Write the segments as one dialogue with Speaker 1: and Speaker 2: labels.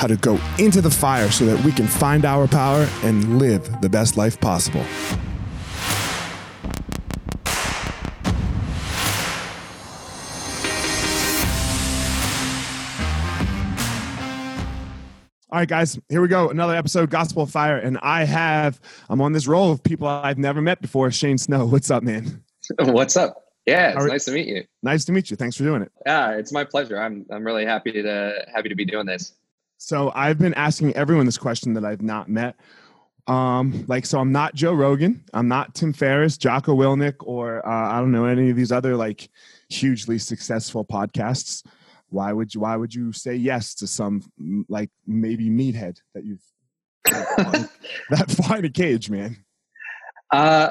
Speaker 1: how to go into the fire so that we can find our power and live the best life possible. All right, guys, here we go. Another episode, Gospel of Fire. And I have, I'm on this roll of people I've never met before. Shane Snow, what's up, man?
Speaker 2: What's up? Yeah, it's nice to meet you.
Speaker 1: Nice to meet you. Thanks for doing it.
Speaker 2: Yeah, it's my pleasure. I'm I'm really happy to happy to be doing this.
Speaker 1: So I've been asking everyone this question that I've not met. Um, like, so I'm not Joe Rogan. I'm not Tim Ferriss, Jocko Willink, or uh, I don't know any of these other like hugely successful podcasts. Why would you? Why would you say yes to some like maybe meathead that you've that in a cage, man?
Speaker 2: Uh,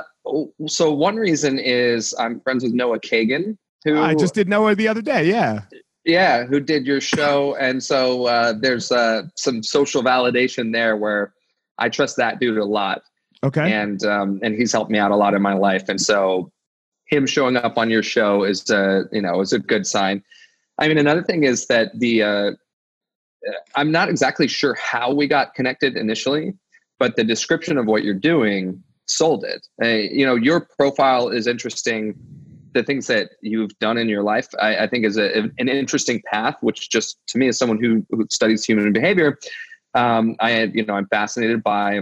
Speaker 2: so one reason is I'm friends with Noah Kagan,
Speaker 1: who I just did Noah the other day. Yeah,
Speaker 2: yeah, who did your show, and so uh, there's uh, some social validation there where I trust that dude a lot.
Speaker 1: Okay,
Speaker 2: and um, and he's helped me out a lot in my life, and so him showing up on your show is uh, you know is a good sign. I mean, another thing is that the uh, I'm not exactly sure how we got connected initially, but the description of what you're doing sold it. Uh, you know, your profile is interesting. The things that you've done in your life, I, I think, is a, an interesting path. Which just to me, as someone who, who studies human behavior, um, I you know I'm fascinated by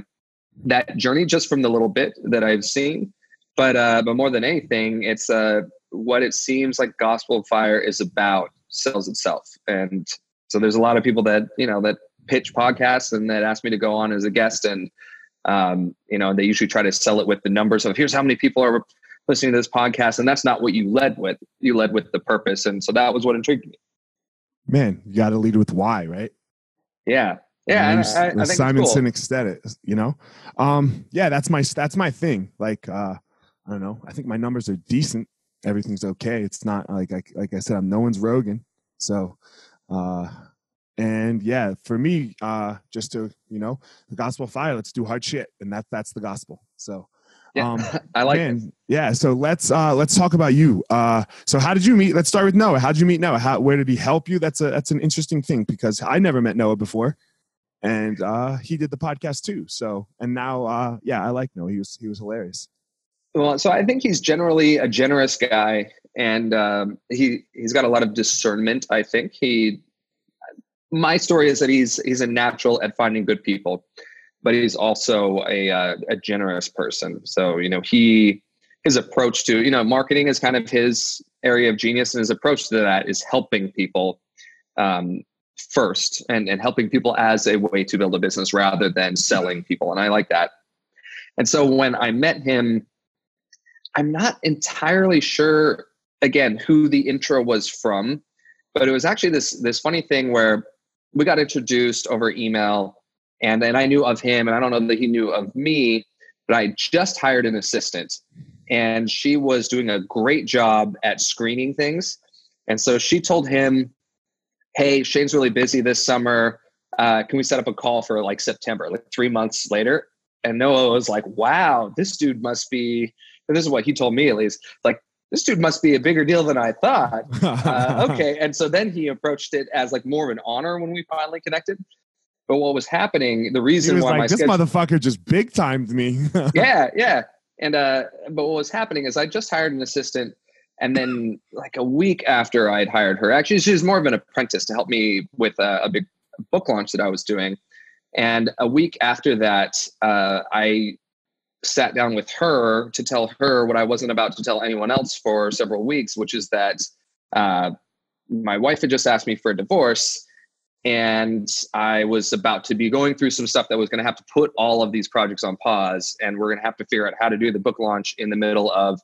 Speaker 2: that journey just from the little bit that I've seen. But uh, but more than anything, it's uh, what it seems like Gospel of Fire is about sells itself. And so there's a lot of people that you know that pitch podcasts and that ask me to go on as a guest and um, you know, they usually try to sell it with the numbers of here's how many people are listening to this podcast, and that's not what you led with. You led with the purpose, and so that was what intrigued me.
Speaker 1: Man, you got to lead with why, right?
Speaker 2: Yeah, yeah. I, I, I
Speaker 1: Simon
Speaker 2: cool.
Speaker 1: Sinek said it. You know, um, yeah, that's my that's my thing. Like, uh, I don't know. I think my numbers are decent. Everything's okay. It's not like like, like I said, I'm no one's Rogan. So, uh, and yeah, for me, uh, just to you know, the gospel fire. Let's do hard shit, and that that's the gospel. So,
Speaker 2: yeah, um, I like man, it.
Speaker 1: Yeah, so let's uh, let's talk about you. Uh, so how did you meet? Let's start with Noah. How did you meet Noah? How, where did he help you? That's a that's an interesting thing because I never met Noah before, and uh, he did the podcast too. So and now, uh, yeah, I like Noah. He was he was hilarious.
Speaker 2: Well, so I think he's generally a generous guy, and um, he he's got a lot of discernment. I think he my story is that he's he's a natural at finding good people, but he's also a uh, a generous person. So you know he his approach to you know marketing is kind of his area of genius, and his approach to that is helping people um, first and and helping people as a way to build a business rather than selling people, and I like that. And so when I met him, I'm not entirely sure again who the intro was from, but it was actually this this funny thing where we got introduced over email and then I knew of him and I don't know that he knew of me, but I just hired an assistant and she was doing a great job at screening things. And so she told him, Hey, Shane's really busy this summer. Uh, can we set up a call for like September, like three months later? And Noah was like, Wow, this dude must be, this is what he told me at least, like, this dude must be a bigger deal than I thought. Uh, okay. And so then he approached it as like more of an honor when we finally connected. But what was happening, the reason why
Speaker 1: like,
Speaker 2: my
Speaker 1: this
Speaker 2: schedule,
Speaker 1: motherfucker just big timed me.
Speaker 2: yeah, yeah. And uh, but what was happening is I just hired an assistant, and then like a week after I'd hired her, actually she was more of an apprentice to help me with a, a big book launch that I was doing. And a week after that, uh, I sat down with her to tell her what I wasn't about to tell anyone else for several weeks, which is that uh, my wife had just asked me for a divorce. And I was about to be going through some stuff that was going to have to put all of these projects on pause. And we're going to have to figure out how to do the book launch in the middle of,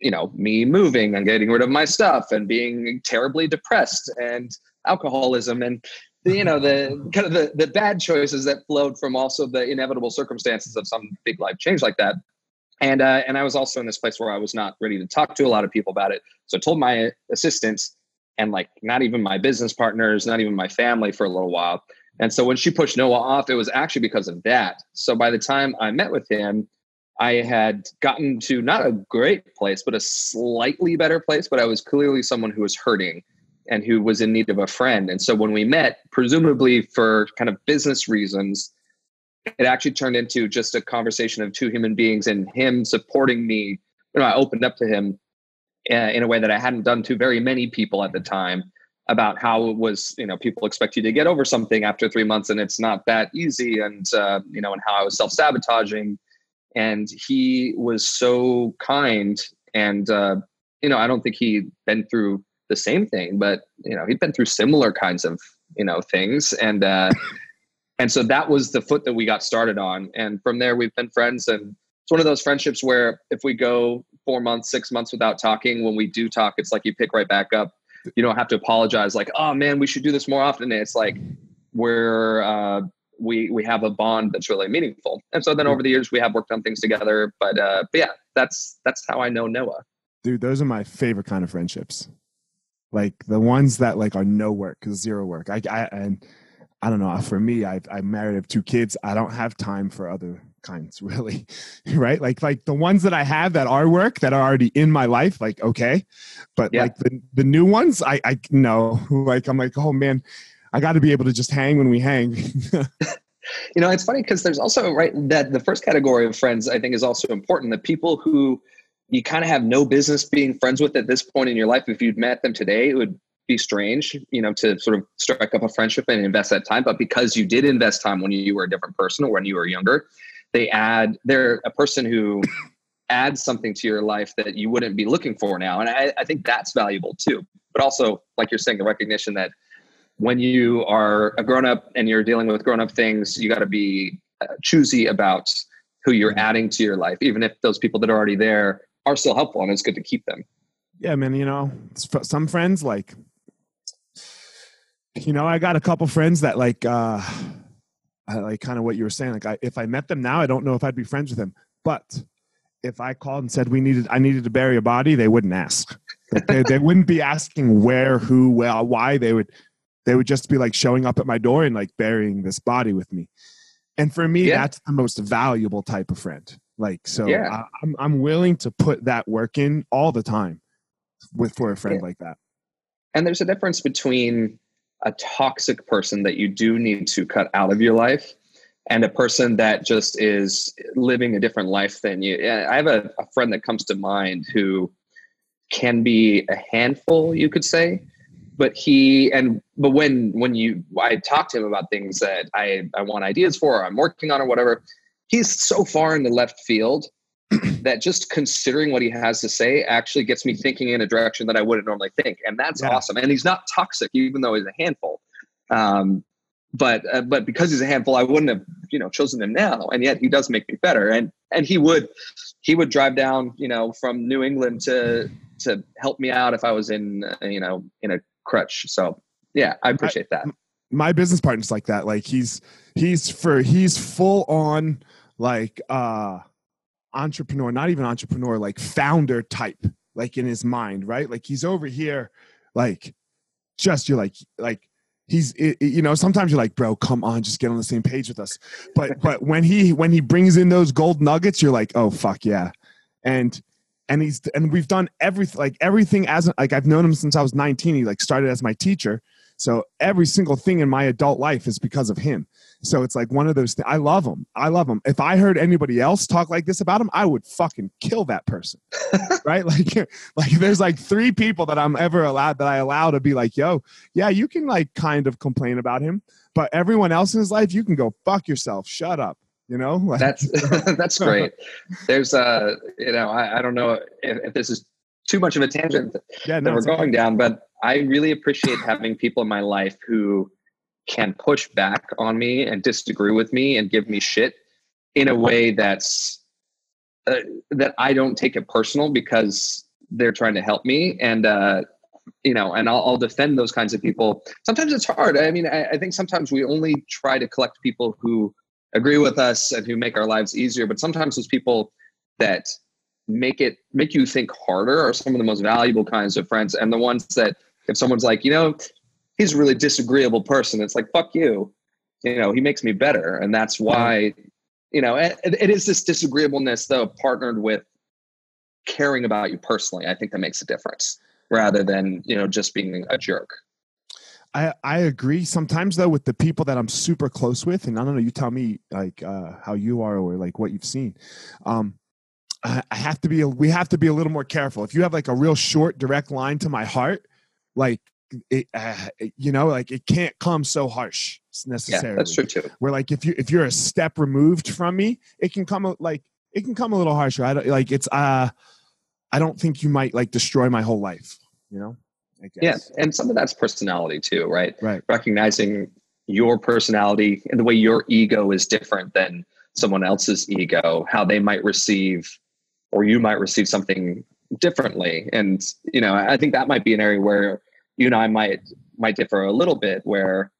Speaker 2: you know, me moving and getting rid of my stuff and being terribly depressed and alcoholism and the, you know the kind of the, the bad choices that flowed from also the inevitable circumstances of some big life change like that and uh, and i was also in this place where i was not ready to talk to a lot of people about it so i told my assistants and like not even my business partners not even my family for a little while and so when she pushed noah off it was actually because of that so by the time i met with him i had gotten to not a great place but a slightly better place but i was clearly someone who was hurting and who was in need of a friend. And so when we met, presumably for kind of business reasons, it actually turned into just a conversation of two human beings and him supporting me. You know, I opened up to him uh, in a way that I hadn't done to very many people at the time about how it was, you know, people expect you to get over something after three months and it's not that easy. And, uh, you know, and how I was self sabotaging. And he was so kind. And, uh, you know, I don't think he'd been through the same thing, but you know, he'd been through similar kinds of you know things, and uh, and so that was the foot that we got started on, and from there we've been friends, and it's one of those friendships where if we go four months, six months without talking, when we do talk, it's like you pick right back up. You don't have to apologize, like, oh man, we should do this more often. It's like we're uh, we we have a bond that's really meaningful, and so then over the years we have worked on things together. But uh, but yeah, that's that's how I know Noah.
Speaker 1: Dude, those are my favorite kind of friendships like the ones that like are no work zero work I, I and i don't know for me I, i'm married i have two kids i don't have time for other kinds really right like like the ones that i have that are work that are already in my life like okay but yeah. like the, the new ones i i know like i'm like oh man i got to be able to just hang when we hang
Speaker 2: you know it's funny because there's also right that the first category of friends i think is also important the people who you kind of have no business being friends with at this point in your life. If you'd met them today, it would be strange, you know, to sort of strike up a friendship and invest that time. But because you did invest time when you were a different person or when you were younger, they add, they're a person who adds something to your life that you wouldn't be looking for now. And I, I think that's valuable too. But also, like you're saying, the recognition that when you are a grown up and you're dealing with grown up things, you got to be uh, choosy about who you're mm-hmm. adding to your life, even if those people that are already there are still helpful and it's good to keep them.
Speaker 1: Yeah, man, you know, some friends like you know, I got a couple friends that like uh I like kind of what you were saying like I, if I met them now, I don't know if I'd be friends with them. But if I called and said we needed I needed to bury a body, they wouldn't ask. they, they wouldn't be asking where, who, well, why. They would they would just be like showing up at my door and like burying this body with me. And for me, yeah. that's the most valuable type of friend. Like, so yeah. I, I'm, I'm willing to put that work in all the time with for a friend yeah. like that.
Speaker 2: And there's a difference between a toxic person that you do need to cut out of your life and a person that just is living a different life than you. I have a, a friend that comes to mind who can be a handful, you could say, but he and but when when you I talk to him about things that I I want ideas for or I'm working on or whatever, he's so far in the left field that just considering what he has to say actually gets me thinking in a direction that I wouldn't normally think, and that's yeah. awesome. And he's not toxic, even though he's a handful. Um, but uh, but because he's a handful, I wouldn't have you know chosen him now, and yet he does make me better. And and he would he would drive down you know from New England to to help me out if I was in uh, you know in a crutch. So yeah, I appreciate I, that.
Speaker 1: My business partner's like that. Like he's he's for he's full on like uh entrepreneur, not even entrepreneur, like founder type, like in his mind, right? Like he's over here, like just you're like like he's it, you know sometimes you're like bro come on just get on the same page with us. But but when he when he brings in those gold nuggets you're like oh fuck yeah. And and he's and we've done everything like everything as like I've known him since I was 19 he like started as my teacher. So every single thing in my adult life is because of him so it's like one of those things I love him I love him if I heard anybody else talk like this about him I would fucking kill that person right? Like like there's like three people that I'm ever allowed that I allow to be like yo yeah you can like kind of complain about him but everyone else in his life you can go fuck yourself. Shut up. You know?
Speaker 2: Like, that's that's great. There's uh you know I, I don't know if, if, this is too much of a tangent yeah, no, that we're going okay. down but i really appreciate having people in my life who can push back on me and disagree with me and give me shit in a way that's uh, that i don't take it personal because they're trying to help me and uh you know, and I'll, I'll, defend those kinds of people. Sometimes it's hard. I mean, I, I, think sometimes we only try to collect people who agree with us and who make our lives easier but sometimes those people that make it make you think harder are some of the most valuable kinds of friends and the ones that if someone's like you know he's a really disagreeable person it's like fuck you you know he makes me better and that's why you know it, it is this disagreeableness though partnered with caring about you personally i think that makes a difference rather than you know just being a jerk
Speaker 1: I I agree. Sometimes though, with the people that I'm super close with, and I don't know, you tell me like uh, how you are or like what you've seen. Um, I, I have to be. We have to be a little more careful. If you have like a real short, direct line to my heart, like it, uh, you know, like it can't come so harsh necessarily.
Speaker 2: Yeah, that's true too.
Speaker 1: Where like if you if you're a step removed from me, it can come like it can come a little harsher. I don't like it's. uh I don't think you might like destroy my whole life. You know.
Speaker 2: Yeah, and some of that's personality too, right?
Speaker 1: Right.
Speaker 2: Recognizing your personality and the way your ego is different than someone else's ego, how they might receive or you might receive something differently. And you know, I think that might be an area where you and I might might differ a little bit. Where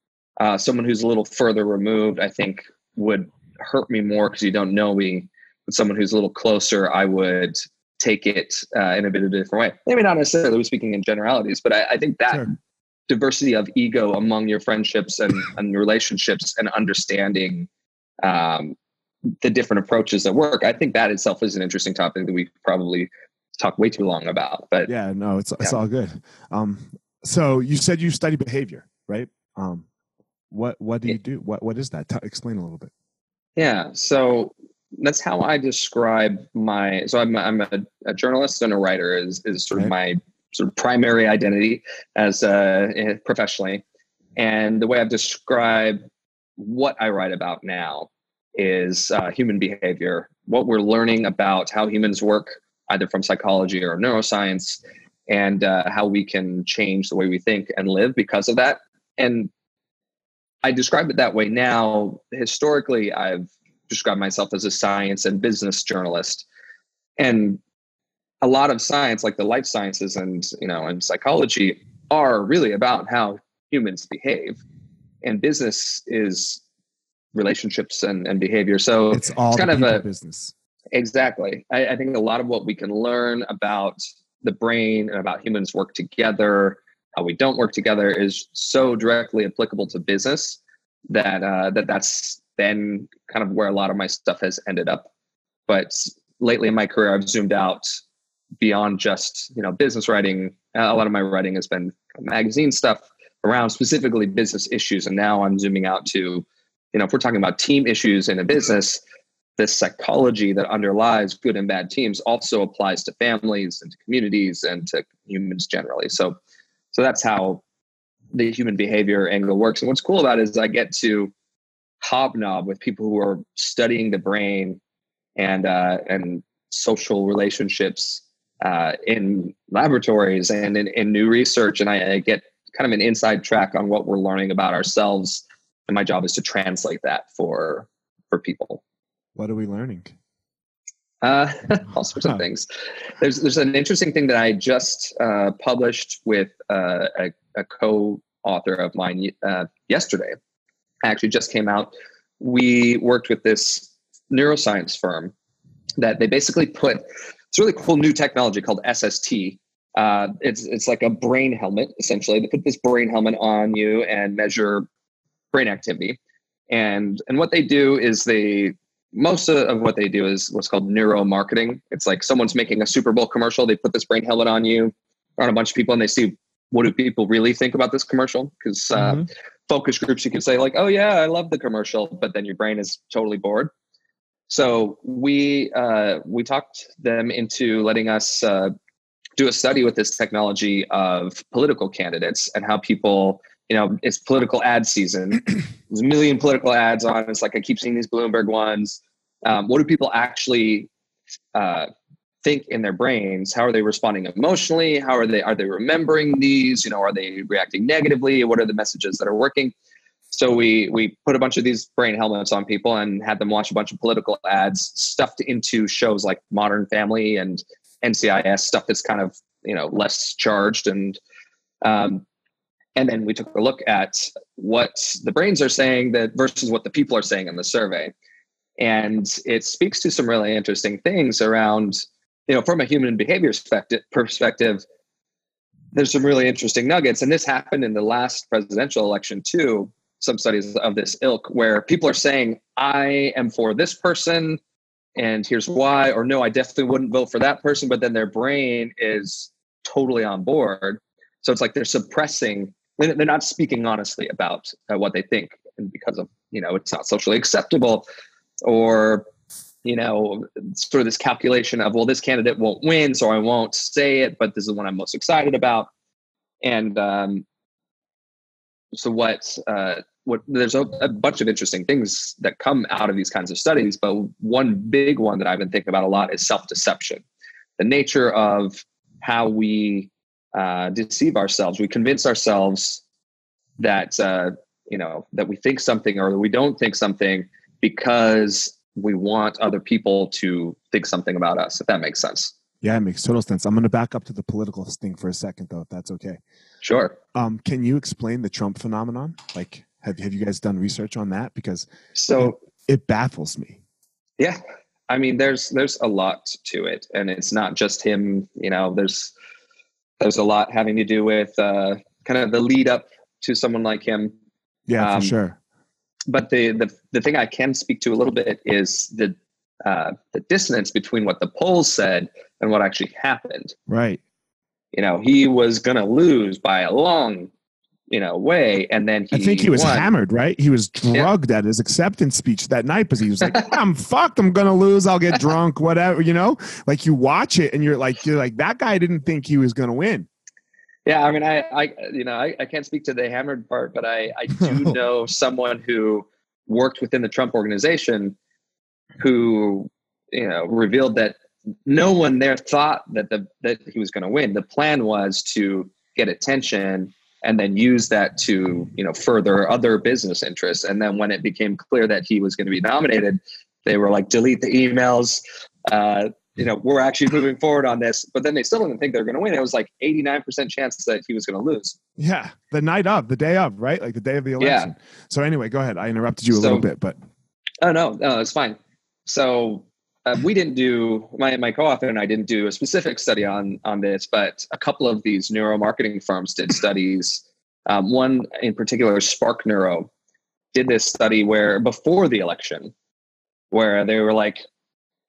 Speaker 2: uh, someone who's a little further removed, I think, would hurt me more because you don't know me. But someone who's a little closer, I would take it uh, in a bit of a different way. Maybe not necessarily speaking in generalities, but I, I think that sure. diversity of ego among your friendships and, and relationships and understanding um, the different approaches that work, I think that itself is an interesting topic that we probably talk way too long about. But
Speaker 1: yeah, no, it's it's all good. Um, so you said you study behavior, right? Um, what what do you do? What what is that? T- explain a little bit.
Speaker 2: Yeah, so that's how I describe my. So I'm I'm a, a journalist and a writer is is sort of my sort of primary identity as uh, eh, professionally, and the way I've described what I write about now is uh, human behavior, what we're learning about how humans work, either from psychology or neuroscience, and uh, how we can change the way we think and live because of that. And I describe it that way now. Historically, I've described myself as a science and business journalist. And a lot of science, like the life sciences and you know and psychology, are really about how humans behave. And business is relationships and, and behavior. So
Speaker 1: it's all it's kind of a business.
Speaker 2: Exactly. I, I think a lot of what we can learn about the brain and about humans work together, how we don't work together, is so directly applicable to business that uh, that that's then kind of where a lot of my stuff has ended up. But lately in my career, I've zoomed out beyond just you know business writing. A lot of my writing has been magazine stuff around specifically business issues, and now I'm zooming out to you know if we're talking about team issues in a business. This psychology that underlies good and bad teams also applies to families and to communities and to humans generally. So, so that's how the human behavior angle works. And what's cool about it is I get to hobnob with people who are studying the brain and uh, and social relationships uh, in laboratories and in, in new research, and I, I, get kind of an inside track on what we're learning about ourselves. And my job is to translate that for for people.
Speaker 1: What are we learning?
Speaker 2: Uh, all sorts of things. There's there's an interesting thing that I just uh, published with uh, a, a, co-author of mine uh, yesterday. Actually, just came out. We worked with this neuroscience firm that they basically put it's really cool new technology called SST. Uh, it's it's like a brain helmet essentially. They put this brain helmet on you and measure brain activity, and and what they do is they most of what they do is what's called neuromarketing. It's like someone's making a Super Bowl commercial. They put this brain helmet on you, on a bunch of people, and they see what do people really think about this commercial. Because uh, mm-hmm. focus groups, you can say like, "Oh yeah, I love the commercial," but then your brain is totally bored. So we uh, we talked them into letting us uh, do a study with this technology of political candidates and how people you know, it's political ad season. There's a million political ads on. It's like I keep seeing these Bloomberg ones. Um, what do people actually uh, think in their brains? How are they responding emotionally? How are they are they remembering these? You know, are they reacting negatively? What are the messages that are working? So we we put a bunch of these brain helmets on people and had them watch a bunch of political ads stuffed into shows like Modern Family and NCIS stuff that's kind of you know less charged and um, and then we took a look at what the brains are saying that versus what the people are saying in the survey. And it speaks to some really interesting things around you know from a human behavior perspective perspective there's some really interesting nuggets. And this happened in the last presidential election too some studies of this ilk where people are saying i am for this person and here's why or no i definitely wouldn't vote for that person but then their brain is totally on board. So it's like they're suppressing they're not speaking honestly about uh, what they think and because of you know it's not socially acceptable or you know sort of this calculation of well this candidate won't win so i won't say it but this is what i'm most excited about. And um, so what uh, what there's a, a, bunch of interesting things that come out of these kinds of studies but one big one that i've been thinking about a lot is self-deception. The nature of how we uh, deceive ourselves. We convince ourselves that uh, you know that we think something or we don't think something because we want other people to think something about us. If that makes sense.
Speaker 1: Yeah, it makes total sense. I'm going to back up to the political thing for a second, though, if that's okay.
Speaker 2: Sure.
Speaker 1: Um, can you explain the Trump phenomenon? Like, have have you guys done research on that? Because
Speaker 2: so
Speaker 1: it, it baffles me.
Speaker 2: Yeah, I mean, there's there's a lot to it, and it's not just him. You know, there's there's a lot having to do with uh, kind of the lead up to someone like him.
Speaker 1: Yeah, um, for sure.
Speaker 2: But the, the the thing I can speak to a little bit is the uh, the dissonance between what the polls said and what actually happened.
Speaker 1: Right.
Speaker 2: You know, he was going to lose by a long you know way and then
Speaker 1: i think he was won. hammered right he was drugged yeah. at his acceptance speech that night because he was like i'm fucked i'm gonna lose i'll get drunk whatever you know like you watch it and you're like you're like that guy didn't think he was gonna win
Speaker 2: yeah i mean i i you know i, I can't speak to the hammered part but i i do know someone who worked within the trump organization who you know revealed that no one there thought that the that he was going to win the plan was to get attention and then use that to you know further other business interests. And then when it became clear that he was going to be nominated they were like delete the emails. Uh, you know we're actually moving forward on this. But then they still didn't think they were going to win. It was like 89% chance that he was going to lose.
Speaker 1: Yeah the night of the day of right? Like the day of the election. Yeah. so anyway go ahead. I interrupted you a so, little bit but
Speaker 2: oh no no it's fine. So we didn't do my, my co-author and I didn't do a specific study on on this, but a couple of these neuromarketing firms did studies. Um, one in particular, Spark Neuro, did this study where before the election, where they were like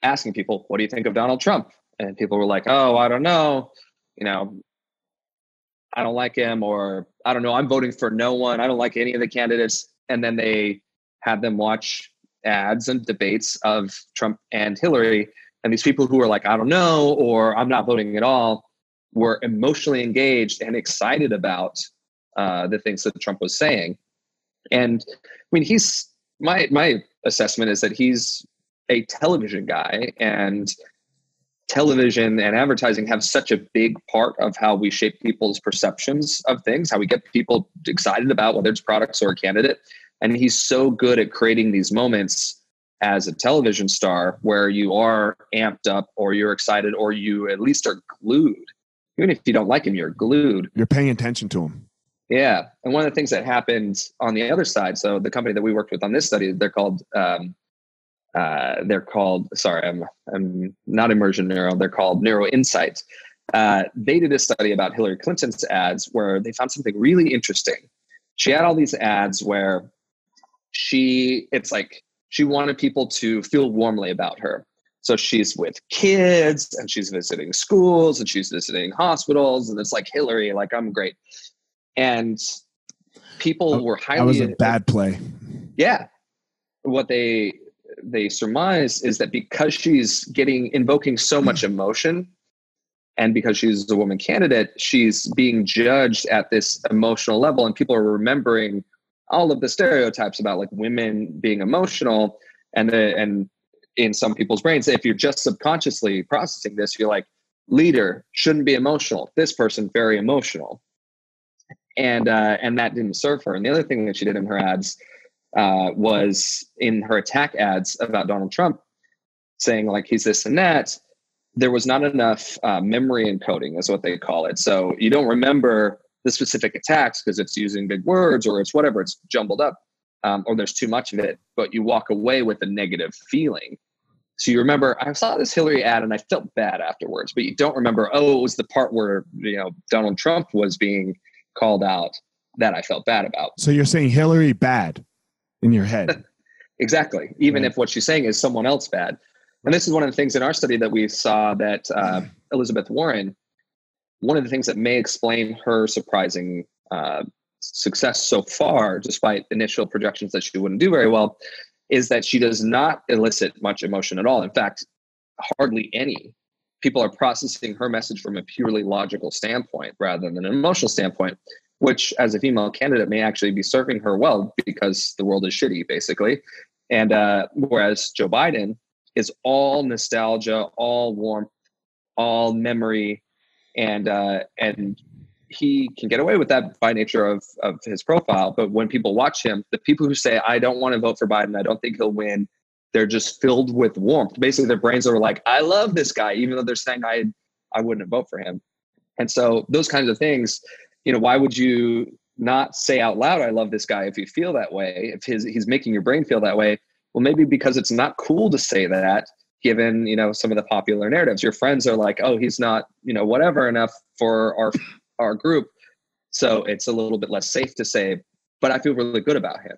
Speaker 2: asking people, "What do you think of Donald Trump?" And people were like, "Oh, I don't know, you know, I don't like him," or "I don't know, I'm voting for no one. I don't like any of the candidates." And then they had them watch ads and debates of Trump and Hillary. And these people who were like, I don't know, or I'm not voting at all, were emotionally engaged and excited about uh, the things that Trump was saying. And I mean, he's my my assessment is that he's a television guy, and television and advertising have such a big part of how we shape people's perceptions of things, how we get people excited about whether it's products or a candidate. And he's so good at creating these moments as a television star where you are amped up or you're excited or you at least are glued. Even if you don't like him, you're glued.
Speaker 1: You're paying attention to him.
Speaker 2: Yeah. And one of the things that happened on the other side, so the company that we worked with on this study, they're called um, uh, they're called sorry i'm i'm not immersion neuro they're called neuro insight uh, they did a study about hillary clinton's ads where they found something really interesting she had all these ads where she it's like she wanted people to feel warmly about her. So she's with kids and she's visiting schools and she's visiting hospitals and it's like hillary like i'm great. And people were highly
Speaker 1: that was a bad play.
Speaker 2: Yeah. What they they surmise is that because she's getting invoking so much emotion and because she's a woman candidate she's being judged at this emotional level and people are remembering all of the stereotypes about like women being emotional and the, and in some people's brains if you're just subconsciously processing this you're like leader shouldn't be emotional this person very emotional and uh, and that didn't serve her and the other thing that she did in her ads uh, was in her attack ads about Donald Trump, saying like he's this and that. There was not enough uh, memory encoding, is what they call it. So you don't remember the specific attacks because it's using big words or it's whatever, it's jumbled up, um, or there's too much of it. But you walk away with a negative feeling. So you remember, I saw this Hillary ad and I felt bad afterwards, but you don't remember, oh, it was the part where you know Donald Trump was being called out that I felt bad about.
Speaker 1: So you're saying Hillary bad? in your head.
Speaker 2: exactly. Even if what she's saying is someone else bad. And this is one of the things in our study that we saw that uh, Elizabeth Warren, one of the things that may explain her surprising uh, success so far, despite initial projections that she wouldn't do very well, is that she does not elicit much emotion at all. In fact, hardly any. People are processing her message from a purely logical standpoint rather than an emotional standpoint which as a female candidate may actually be serving her well because the world is shitty basically and uh, whereas joe biden is all nostalgia all warmth all memory and uh, and he can get away with that by nature of, of his profile. But when people watch him the people who say i don't want to vote for biden i don't think he'll win they're just filled with warmth. Basically their brains are like i love this guy even though they're saying i i wouldn't vote for him. And so those kinds of things you know, why would you not say out loud, I love this guy if you feel that way, if his, he's making your brain feel that way? Well, maybe because it's not cool to say that given, you know, some of the popular narratives. Your friends are like, oh, he's not, you know, whatever enough for our, our group. So it's a little bit less safe to say, but I feel really good about him,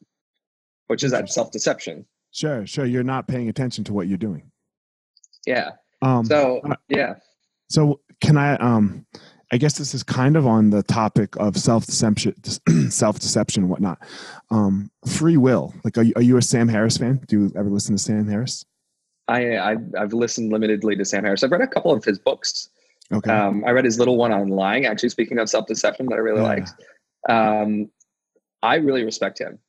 Speaker 2: which is that self deception.
Speaker 1: Sure, sure. You're not paying attention to what you're doing.
Speaker 2: Yeah. Um, so, uh, yeah.
Speaker 1: So can I, um, I guess this is kind of on the topic of self deception, self deception, and whatnot. Um, free will. Like, are you, are you a Sam Harris fan? Do you ever listen to Sam Harris?
Speaker 2: I, I have listened limitedly to Sam Harris. I've read a couple of his books.
Speaker 1: Okay.
Speaker 2: Um, I read his little one on lying. Actually, speaking of self deception, that I really yeah. liked. Um, I really respect him.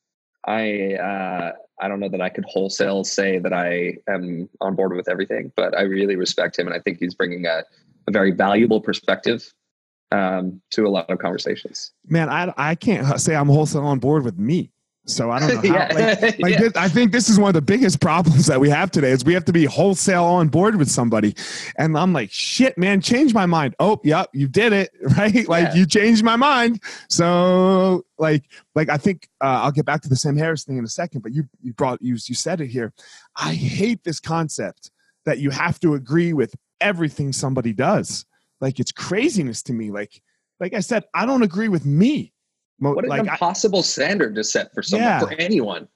Speaker 2: I uh, I don't know that I could wholesale say that I am on board with everything, but I really respect him, and I think he's bringing a, a very valuable perspective um, to a lot of conversations.
Speaker 1: Man, I, I can't say I'm wholesale on board with me. So I don't know. How, yeah. Like, like yeah. this, I think this is one of the biggest problems that we have today is we have to be wholesale on board with somebody, and I'm like, shit, man, change my mind. Oh, yep, you did it, right? Like yeah. you changed my mind. So like, like I think uh, I'll get back to the Sam Harris thing in a second, but you you brought you you said it here. I hate this concept that you have to agree with everything somebody does like it's craziness to me. Like, like I said, I don't agree with me.
Speaker 2: What an like, impossible I, standard to set for someone, yeah. for anyone.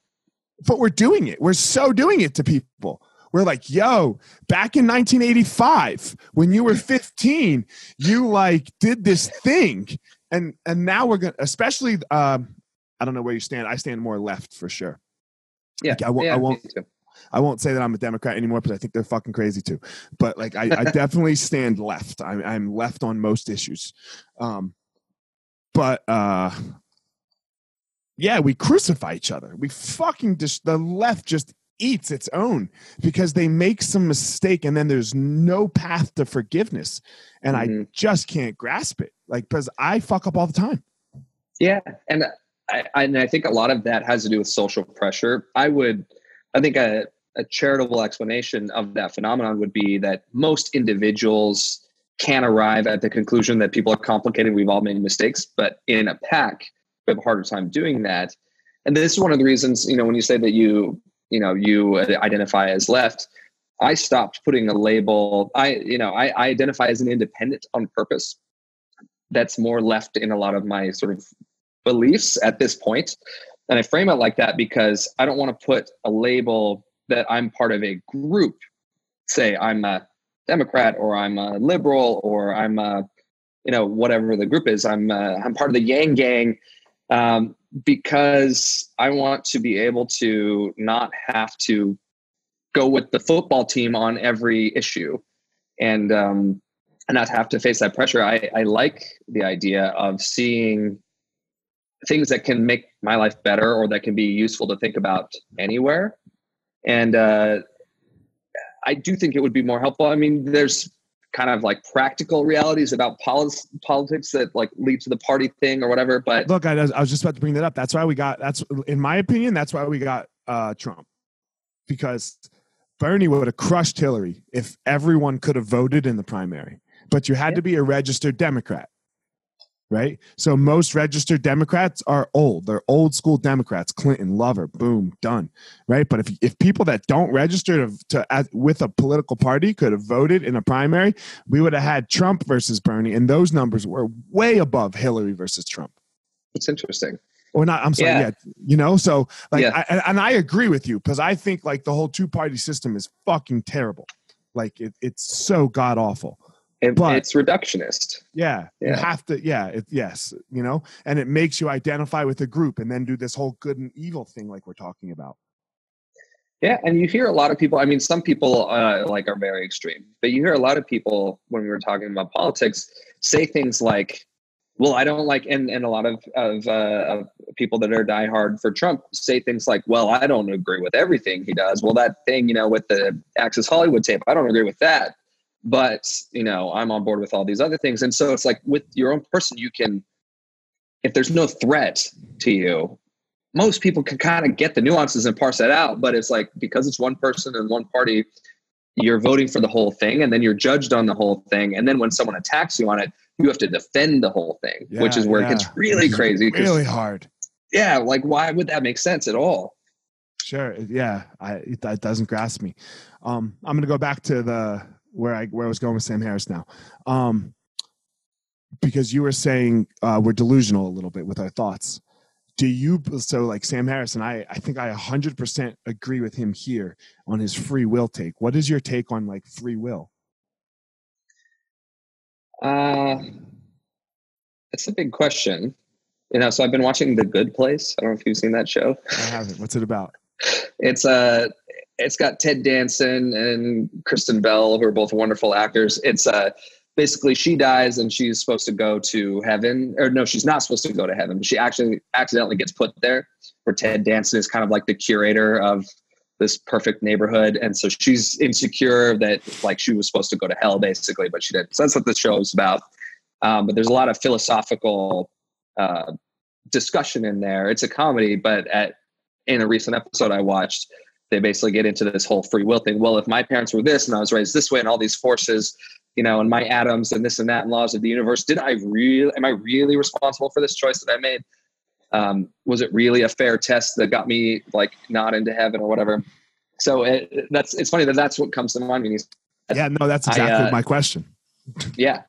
Speaker 1: But we're doing it. We're so doing it to people. We're like, yo, back in 1985, when you were 15, you like did this thing. And and now we're gonna especially um, I don't know where you stand. I stand more left for sure.
Speaker 2: Yeah.
Speaker 1: Like, I,
Speaker 2: w- yeah,
Speaker 1: I won't I won't say that I'm a Democrat anymore because I think they're fucking crazy too. But like, I, I definitely stand left. I'm, I'm, left on most issues. Um, but uh yeah, we crucify each other. We fucking just the left just eats its own because they make some mistake and then there's no path to forgiveness. And mm-hmm. I just can't grasp it. Like because I fuck up all the time.
Speaker 2: Yeah. And I, and I think a lot of that has to do with social pressure. I would I think a, a charitable explanation of that phenomenon would be that most individuals can arrive at the conclusion that people are complicated. We've all made mistakes, but in a pack, we have a harder time doing that. And this is one of the reasons, you know, when you say that you, you know, you identify as left, I stopped putting a label. I, you know, I, I identify as an independent on purpose. That's more left in a lot of my sort of beliefs at this point. And I frame it like that because I don't want to put a label that I'm part of a group. Say I'm a Democrat or I'm a liberal or I'm a, you know, whatever the group is. I'm a, I'm part of the Yang Gang um, because I want to be able to not have to go with the football team on every issue and um, and not have to face that pressure. I, I like the idea of seeing things that can make my life better or that can be useful to think about anywhere. And uh, I do think it would be more helpful. I mean, there's kind of like practical realities about polis- politics that like lead to the party thing or whatever. But
Speaker 1: look, I, I was just about to bring that up. That's why we got. That's in my opinion. That's why we got uh, Trump because Bernie would have crushed Hillary if everyone could have voted in the primary. But you had yeah. to be a registered Democrat right? So most registered Democrats are old. They're old school Democrats. Clinton, Lover, boom, done, right? But if if people that don't register to, to as, with a political party could have voted in a primary, we would have had Trump versus Bernie, and those numbers were way above Hillary versus Trump.
Speaker 2: It's interesting.
Speaker 1: Or not? I'm sorry. Yeah, yeah you know. So like, yeah. I, and I agree with you because I think like the whole two party system is fucking terrible. Like it, it's so god awful.
Speaker 2: But, it's reductionist.
Speaker 1: Yeah, yeah, you have to. Yeah, it, yes, you know, and it makes you identify with a group and then do this whole good and evil thing, like we're talking about.
Speaker 2: Yeah, and you hear a lot of people. I mean, some people uh, like are very extreme, but you hear a lot of people when we were talking about politics say things like, "Well, I don't like," and and a lot of of, uh, of people that are diehard for Trump say things like, "Well, I don't agree with everything he does." Well, that thing, you know, with the Access Hollywood tape, I don't agree with that but you know i'm on board with all these other things. And so it's like with your own person you can if there's no threat to you most people can kind of get the nuances and parse that out. But it's like because it's one person and one party you're voting for the whole thing and then you're judged on the whole thing. And then when someone attacks you on it you have to defend the whole thing yeah, which is where yeah. it gets really crazy
Speaker 1: really hard.
Speaker 2: Yeah like why would that make sense at all?
Speaker 1: Sure yeah I, it, it doesn't grasp me. Um, i'm going to go back to the where I where I was going with Sam Harris now. Um, because you were saying uh, we're delusional a little bit with our thoughts. Do you so like Sam Harris and I? I think I 100% agree with him here on his free will take. What is your take on like free will?
Speaker 2: Uh, it's a big question. You know, so I've been watching The Good Place. I don't know if you've seen that show.
Speaker 1: I haven't. What's it about?
Speaker 2: It's a uh, it's got Ted Danson and Kristen Bell, who are both wonderful actors. It's uh, basically she dies and she's supposed to go to heaven, or no, she's not supposed to go to heaven. She actually accidentally gets put there. Where Ted Danson is kind of like the curator of this perfect neighborhood, and so she's insecure that like she was supposed to go to hell basically, but she didn't. So that's what the show is about. Um, but there's a lot of philosophical uh, discussion in there. It's a comedy, but at in a recent episode I watched they basically get into this whole free will thing. Well, if my parents were this and I was raised this way and all these forces, you know, and my atoms and this and that and laws of the universe, did I really, am I really responsible for this choice that I made? Um, was it really a fair test that got me like not into heaven or whatever? So it, that's, it's funny that that's what comes to mind when you,
Speaker 1: yeah, no, that's exactly I, uh, my question.
Speaker 2: yeah.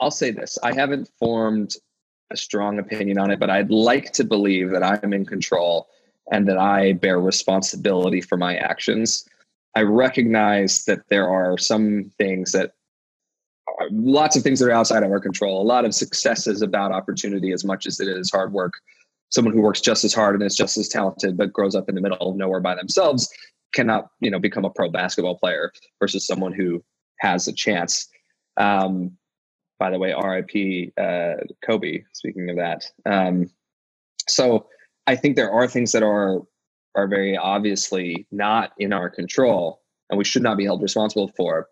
Speaker 2: I'll say this. I haven't formed a strong opinion on it, but I'd like to believe that I'm in control and that I bear responsibility for my actions. I recognize that there are some things that are, lots of things that are outside of our control. A lot of success is about opportunity as much as it is hard work. Someone who works just as hard and is just as talented but grows up in the middle of nowhere by themselves cannot, you know, become a pro basketball player versus someone who has a chance. Um, by the way, RIP uh, Kobe. Speaking of that, um, so I think there are things that are are very obviously not in our control, and we should not be held responsible for.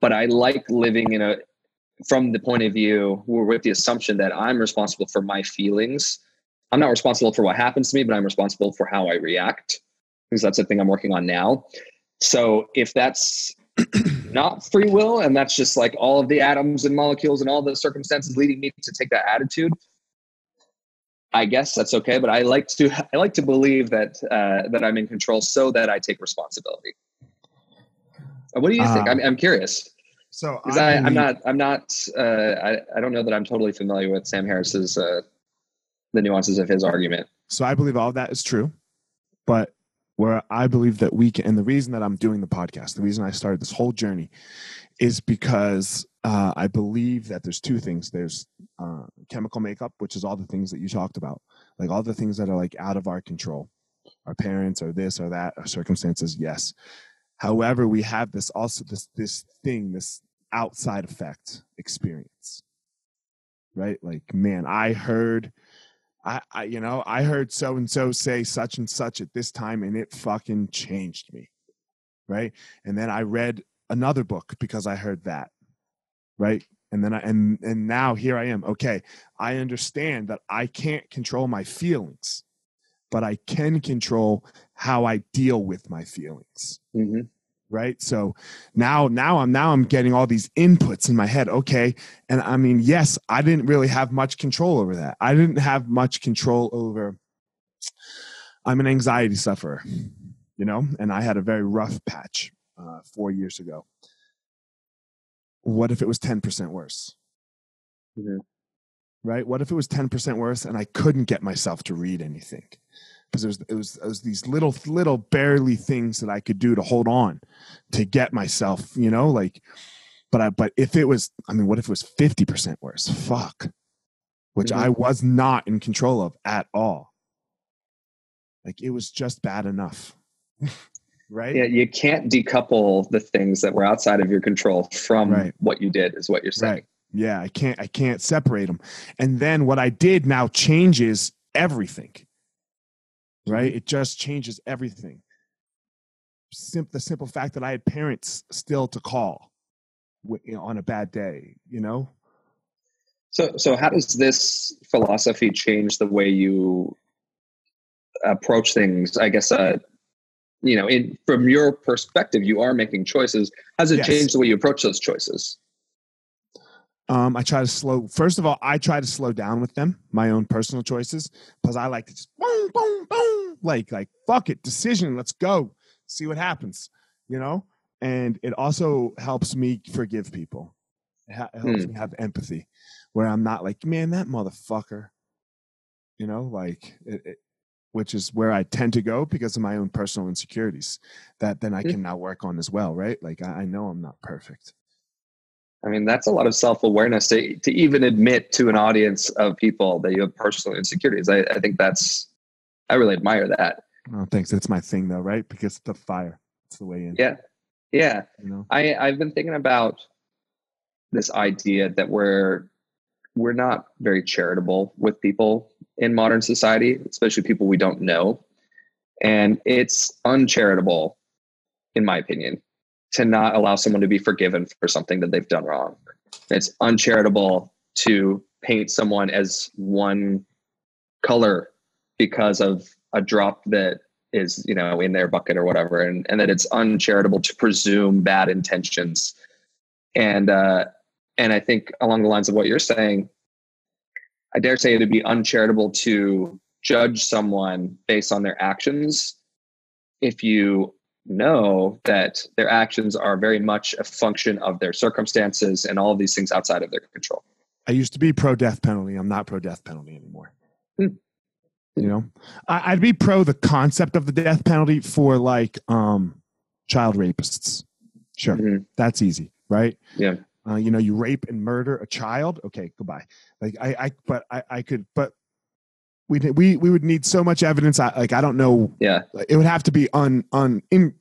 Speaker 2: But I like living in a from the point of view with the assumption that I'm responsible for my feelings. I'm not responsible for what happens to me, but I'm responsible for how I react because that's the thing I'm working on now. So if that's not free will and that's just like all of the atoms and molecules and all the circumstances leading me to take that attitude, I guess that's okay. But I like to I like to believe that uh, that I'm in control so that I take responsibility. What do you think? I'm, uh, I'm curious.
Speaker 1: So
Speaker 2: I, am not, I'm not, uh, I, I don't know that I'm totally familiar with Sam Harris's, uh, the nuances of his argument.
Speaker 1: So I believe all that is true, but where I believe that we can, and the reason that I'm doing the podcast, the reason I started this whole journey is because uh, I believe that there's two things. There's uh, chemical makeup, which is all the things that you talked about, like all the things that are like out of our control. Our parents or this or that, our circumstances, yes. However, we have this also this this thing, this outside effect experience right like man i heard I, I you know i heard so and so say such and such at this time and it fucking changed me right and then i read another book because i heard that right? And then i and and now here i am okay. I understand that i can't control my feelings but i can control how i deal with my feelings
Speaker 2: mm-hmm.
Speaker 1: right? So now now i'm now i'm getting all these inputs in my head okay? And i mean yes i didn't really have much control over that. I didn't have much control over i'm an anxiety sufferer you know? And i had a very rough patch uh, four years ago what if it was 10% worse
Speaker 2: mm-hmm.
Speaker 1: right what if it was 10% worse and i couldn't get myself to read anything because it was, it was it was these little little barely things that I could do to hold on to get myself, you know, like. But I but if it was, I mean, what if it was fifty percent worse? Fuck, which mm-hmm. I was not in control of at all. Like it was just bad enough. right?
Speaker 2: Yeah, you can't decouple the things that were outside of your control from right. what you did, is what you're saying. Right.
Speaker 1: Yeah, I can't I can't separate them. And then what I did now changes everything right? It just changes everything. Sim- the simple fact that I had parents still to call you know, on a bad day, you know.
Speaker 2: So, so how does this philosophy change the way you approach things? I guess, uh, you know, in from your perspective, you are making choices. Has it yes. change the way you approach those choices?
Speaker 1: Um, I try to slow. First of all, I try to slow down with them, my own personal choices, because I like to just boom, boom, boom, like like fuck it, decision, let's go, see what happens, you know. And it also helps me forgive people. It, ha- it helps hmm. me have empathy, where I'm not like, man, that motherfucker, you know, like it, it, which is where I tend to go because of my own personal insecurities that then I hmm. can now work on as well, right? Like I, I know I'm not perfect.
Speaker 2: I mean, that's a lot of self awareness to, to even admit to an audience of people that you have personal insecurities. I, I think that's, I really admire that.
Speaker 1: Oh, thanks. It's my thing though, right? Because the fire, it's the way in.
Speaker 2: Yeah. Yeah. You know? I, I've been thinking about this idea that we're, we're not very charitable with people in modern society, especially people we don't know. And it's uncharitable, in my opinion, to not allow someone to be forgiven for something that they've done wrong. It's uncharitable to paint someone as one color because of a drop that is you know in their bucket or whatever and, and that it's uncharitable to presume bad intentions and uh and i think along the lines of what you're saying i dare say it'd be uncharitable to judge someone based on their actions if you know that their actions are very much a function of their circumstances and all of these things outside of their control.
Speaker 1: I used to be pro death penalty. I'm not pro death penalty anymore. Mm. You know, I, would be pro the concept of the death penalty for like um, child rapists. Sure, mm-hmm. that's easy, right?
Speaker 2: Yeah.
Speaker 1: Uh, you know, you rape and murder a child. Okay, goodbye. Like I, I, but I, I could, but we we we would need so much evidence. I, like I don't know.
Speaker 2: Yeah,
Speaker 1: it would have to be un un in,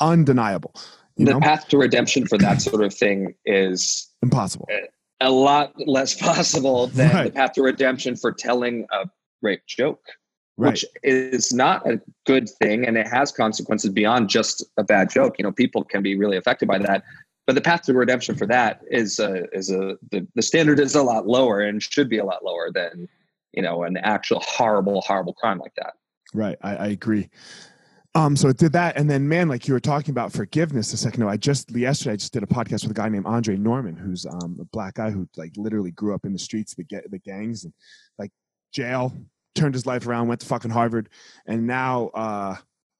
Speaker 1: undeniable.
Speaker 2: the know? path to redemption for that sort of thing is
Speaker 1: impossible.
Speaker 2: a lot less possible than right. the path to redemption for telling a rape joke, right. which is not a good thing, and it has consequences beyond just a bad joke. You know, people can be really affected by that. But the path to redemption for that is a, is a the, the standard is a lot lower and should be a lot lower than you know an actual horrible horrible crime like that.
Speaker 1: Right, I, I agree. Um, so it did that, and then man, like you were talking about forgiveness a second ago. I just yesterday I just did a podcast with a guy named Andre Norman, who's um, a black guy who like literally grew up in the streets, the the gangs, and like jail, turned his life around, went to fucking Harvard, and now uh,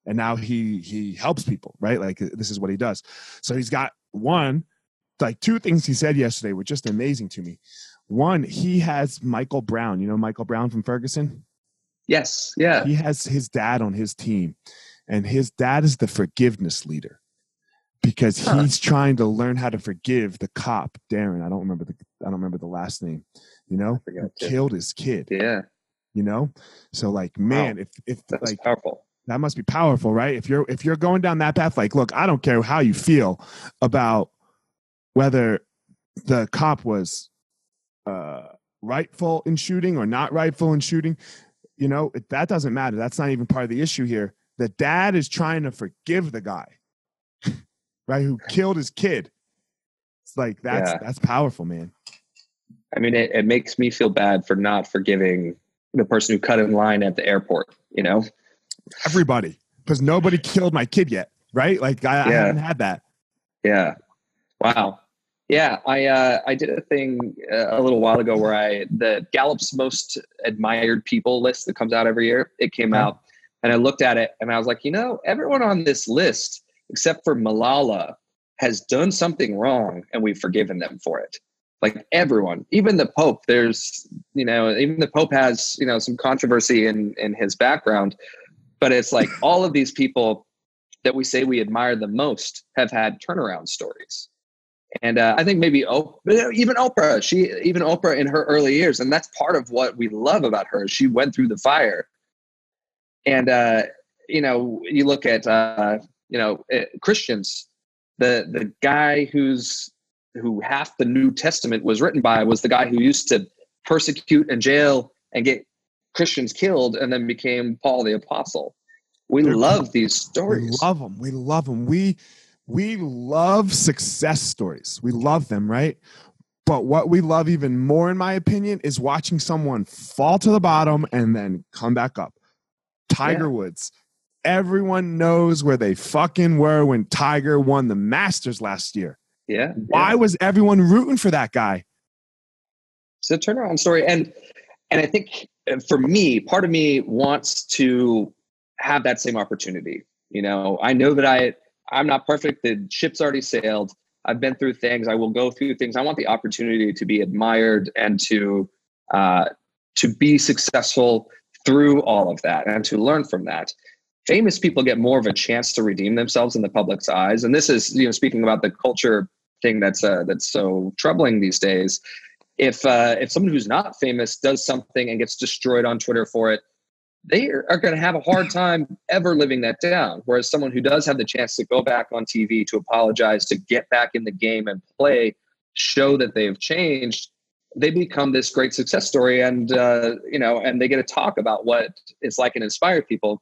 Speaker 1: and now he he helps people, right? Like this is what he does. So he's got one, like two things he said yesterday were just amazing to me. One, he has Michael Brown. You know Michael Brown from Ferguson.
Speaker 2: Yes. Yeah.
Speaker 1: He has his dad on his team and his dad is the forgiveness leader because he's trying to learn how to forgive the cop Darren. I don't remember the I don't remember the last name. You know, killed his kid.
Speaker 2: Yeah.
Speaker 1: You know, so like, man, wow. if if
Speaker 2: That's
Speaker 1: like
Speaker 2: powerful.
Speaker 1: That must be powerful, right? If you're if you're going down that path, like, look, I don't care how you feel about whether the cop was uh, rightful in shooting or not rightful in shooting. You know, that doesn't matter. That's not even part of the issue here the dad is trying to forgive the guy, right, who killed his kid. It's like that's yeah. that's powerful, man.
Speaker 2: I mean, it, it makes me feel bad for not forgiving the person who cut in line at the airport. You know,
Speaker 1: everybody, because nobody killed my kid yet, right? Like I, yeah. I haven't had that.
Speaker 2: Yeah. Wow. Yeah, I uh, I did a thing uh, a little while ago where I the Gallup's most admired people list that comes out every year. It came out and I looked at it and I was like, you know, everyone on this list except for Malala has done something wrong and we've forgiven them for it. Like everyone, even the Pope, there's, you know, even the Pope has, you know, some controversy in, in his background. But it's like all of these people that we say we admire the most have had turnaround stories. And uh, I think maybe Oprah, even Oprah, she even Oprah in her early years, and that's part of what we love about her. She went through the fire, and uh, you know, you look at uh, you know uh, Christians. The the guy who's who half the New Testament was written by was the guy who used to persecute and jail and get Christians killed, and then became Paul the apostle. We They're, love these stories.
Speaker 1: We love them. We love them. We we love success stories. We love them, right? But what we love even more, in my opinion, is watching someone fall to the bottom and then come back up. Tiger yeah. Woods. Everyone knows where they fucking were when Tiger won the Masters last year.
Speaker 2: Yeah.
Speaker 1: Why
Speaker 2: yeah.
Speaker 1: was everyone rooting for that guy?
Speaker 2: It's a turnaround story. And and I think for me, part of me wants to have that same opportunity. You know, I know that I I'm not perfect. The ship's already sailed. I've been through things. I will go through things. I want the opportunity to be admired and to uh, to be successful through all of that and to learn from that famous people get more of a chance to redeem themselves in the public's eyes and this is you know speaking about the culture thing that's uh, that's so troubling these days if uh, if someone who's not famous does something and gets destroyed on twitter for it they are going to have a hard time ever living that down. Whereas someone who does have the chance to go back on tv to apologize to get back in the game and play show that they've changed they become this great success story and uh, you know and they get to talk about what it's like and inspire people.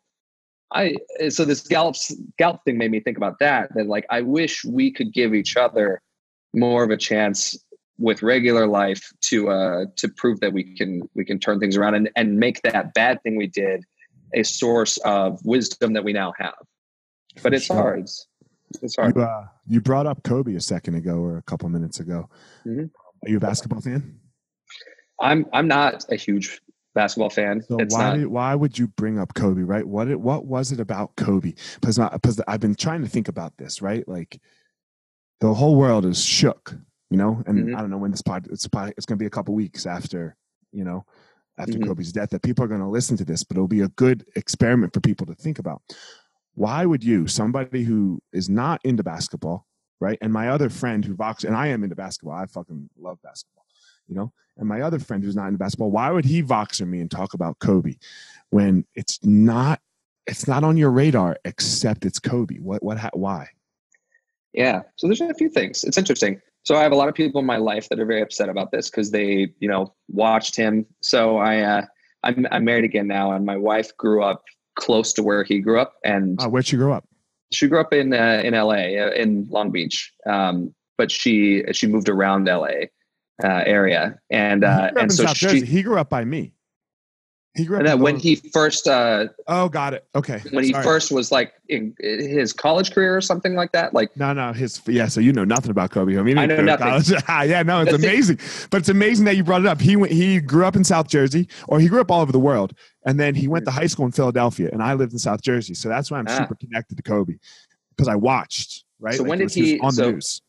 Speaker 2: I so this Gallup's Gallup thing made me think about that that like i wish we could give each other more of a chance with regular life to uh to prove that we can we can turn things around and and make that bad thing we did a source of wisdom that we now have but it's sure. hard it's hard
Speaker 1: you, uh, you brought up kobe a second ago or a couple minutes ago mm-hmm. Are you a basketball fan?
Speaker 2: I'm I'm not a huge basketball fan.
Speaker 1: So it's why not, why would you bring up Kobe? Right? What it, what was it about Kobe? Because because I've been trying to think about this. Right? Like the whole world is shook. You know, and mm-hmm. I don't know when this pod it's probably, it's going to be a couple weeks after you know after mm-hmm. Kobe's death that people are going to listen to this, but it'll be a good experiment for people to think about. Why would you, somebody who is not into basketball, right? And my other friend who vox, and I am into basketball. I fucking love basketball, you know. And my other friend who's not into basketball, why would he voxer me and talk about Kobe when it's not it's not on your radar except it's Kobe? What what why?
Speaker 2: Yeah, so there's a few things. It's interesting. So I have a lot of people in my life that are very upset about this because they, you know, watched him. So I, uh, I'm, I'm married again now, and my wife grew up close to where he grew up. And
Speaker 1: uh, where'd she grow up?
Speaker 2: She grew up in uh, in L.A. Uh, in Long Beach, um, but she she moved around L.A. Uh, area, and uh, and so
Speaker 1: she, he grew up by me.
Speaker 2: He grew up. And when he first. Uh,
Speaker 1: oh, got it. Okay.
Speaker 2: When Sorry. he first was like in his college career or something like that, like.
Speaker 1: No, no, his yeah. So you know nothing about Kobe. I mean,
Speaker 2: I know nothing.
Speaker 1: yeah, no, it's amazing. But it's amazing that you brought it up. He went. He grew up in South Jersey, or he grew up all over the world, and then he went to high school in Philadelphia, and I lived in South Jersey, so that's why I'm ah. super connected to Kobe, because I watched. Right.
Speaker 2: So like when did he on so, the news?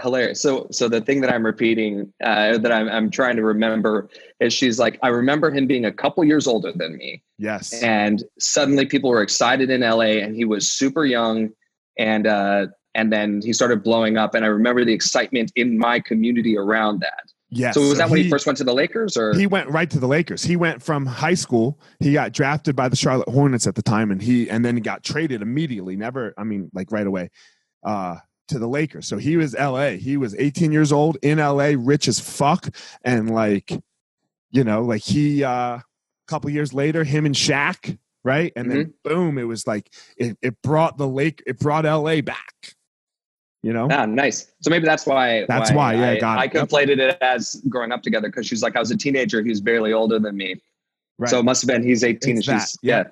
Speaker 2: Hilarious. So, so the thing that I'm repeating, uh, that I'm, I'm trying to remember is she's like, I remember him being a couple years older than me.
Speaker 1: Yes.
Speaker 2: And suddenly people were excited in LA and he was super young and, uh, and then he started blowing up. And I remember the excitement in my community around that.
Speaker 1: Yes.
Speaker 2: So was so that when he, he, first went to the Lakers or
Speaker 1: he went right to the Lakers. He went from high school, he got drafted by the Charlotte Hornets at the time and he and then he got traded immediately, never I mean like right away. Uh to the Lakers. So he was LA. He was 18 years old in LA, rich as fuck. And like, you know, like he uh a couple years later, him and Shaq, right? And mm-hmm. then boom, it was like it, it brought the lake, it brought LA back. You know?
Speaker 2: Yeah, nice. So maybe that's why
Speaker 1: that's why, why yeah,
Speaker 2: I,
Speaker 1: got
Speaker 2: I conflated it as growing up together because she's like, I was a teenager, he was barely older than me. Right. So it must have been he's 18 it's and she's yeah. yeah.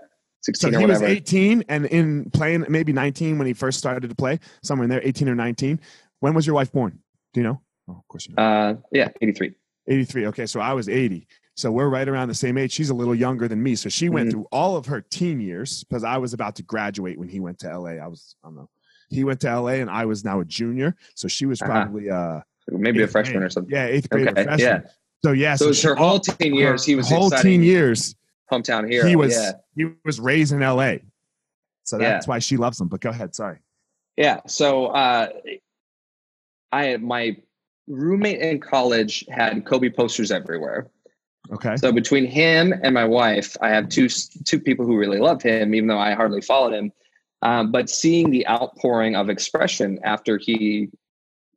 Speaker 2: 16
Speaker 1: so
Speaker 2: he
Speaker 1: was 18 and in playing maybe 19 when he first started to play, somewhere in there, 18 or 19. When was your wife born? Do you know?
Speaker 2: Oh, of course you know. Uh, yeah, 83.
Speaker 1: 83. Okay, so I was 80. So we're right around the same age. She's a little younger than me. So she went mm-hmm. through all of her teen years because I was about to graduate when he went to LA. I was, I don't know. He went to LA and I was now a junior. So she was uh-huh. probably uh
Speaker 2: maybe a freshman grade. or something.
Speaker 1: Yeah, eighth grade okay. freshman. Yeah. So yeah,
Speaker 2: so, so she, her whole teen years, he was
Speaker 1: whole teen years.
Speaker 2: Hometown hero.
Speaker 1: He was
Speaker 2: yeah.
Speaker 1: he was raised in LA. So that's yeah. why she loves him. But go ahead. Sorry.
Speaker 2: Yeah. So uh, I my roommate in college had Kobe posters everywhere.
Speaker 1: Okay.
Speaker 2: So between him and my wife, I have two two people who really loved him, even though I hardly followed him. Um, but seeing the outpouring of expression after he,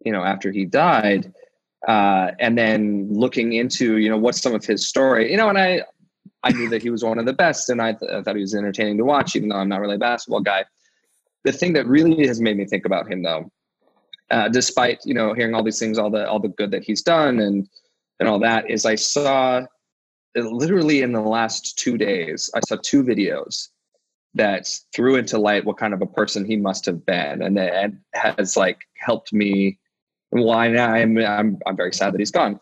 Speaker 2: you know, after he died, uh, and then looking into, you know, what's some of his story, you know, and I I knew that he was one of the best, and I, th- I thought he was entertaining to watch, even though I'm not really a basketball guy. The thing that really has made me think about him, though, uh, despite you know hearing all these things, all the all the good that he's done, and and all that, is I saw literally in the last two days, I saw two videos that threw into light what kind of a person he must have been, and it has like helped me. Why well, I'm I'm I'm very sad that he's gone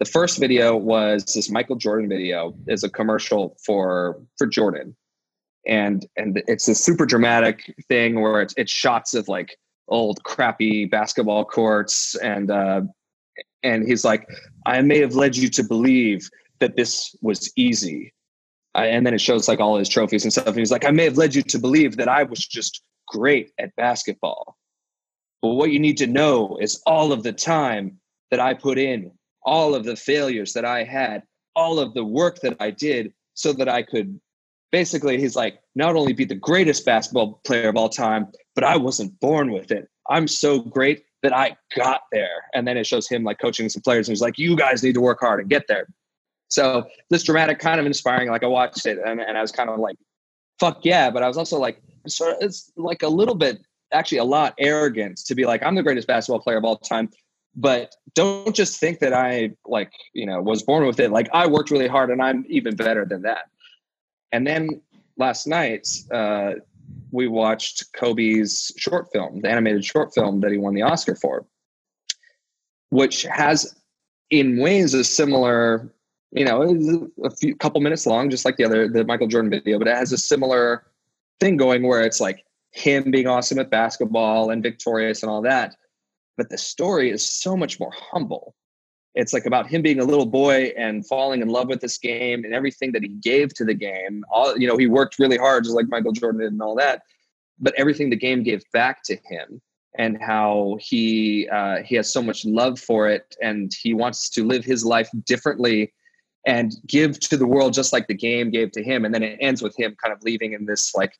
Speaker 2: the first video was this Michael Jordan video is a commercial for for Jordan. And and it's a super dramatic thing where it's it's shots of like old crappy basketball courts and uh and he's like, I may have led you to believe that this was easy. I, and then it shows like all his trophies and stuff. And he's like, I may have led you to believe that I was just great at basketball. But what you need to know is all of the time that I put in all of the failures that I had, all of the work that I did so that I could basically, he's like, not only be the greatest basketball player of all time, but I wasn't born with it. I'm so great that I got there. And then it shows him like coaching some players and he's like, you guys need to work hard and get there. So this dramatic kind of inspiring, like I watched it and, and I was kind of like, fuck yeah. But I was also like, sort of, it's like a little bit, actually a lot arrogant to be like, I'm the greatest basketball player of all time but don't just think that I like, you know, was born with it. Like I worked really hard and I'm even better than that. And then last night, uh, we watched Kobe's short film, the animated short film that he won the Oscar for, which has in ways a similar, you know, a few couple minutes long, just like the other, the Michael Jordan video, but it has a similar thing going where it's like him being awesome at basketball and victorious and all that but the story is so much more humble. It's like about him being a little boy and falling in love with this game and everything that he gave to the game. All you know he worked really hard just like michael jordan did and all that but everything the game gave back to him and how he uh, he has so much love for it and he wants to live his life differently and give to the world just like the game gave to him. And then it ends with him kind of leaving in this like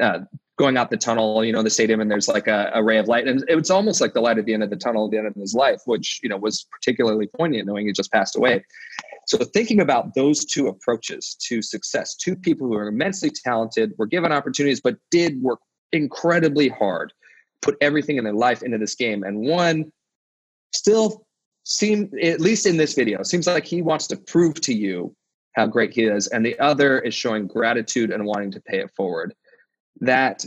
Speaker 2: uh, going out the tunnel, you know, the stadium, and there's like a, a ray of light, and it's almost like the light at the end of the tunnel at the end of his life, which you know was particularly poignant, knowing he just passed away. So thinking about those two approaches to success, two people who are immensely talented, were given opportunities, but did work incredibly hard, put everything in their life into this game, and one still seemed, at least in this video, seems like he wants to prove to you how great he is, and the other is showing gratitude and wanting to pay it forward. That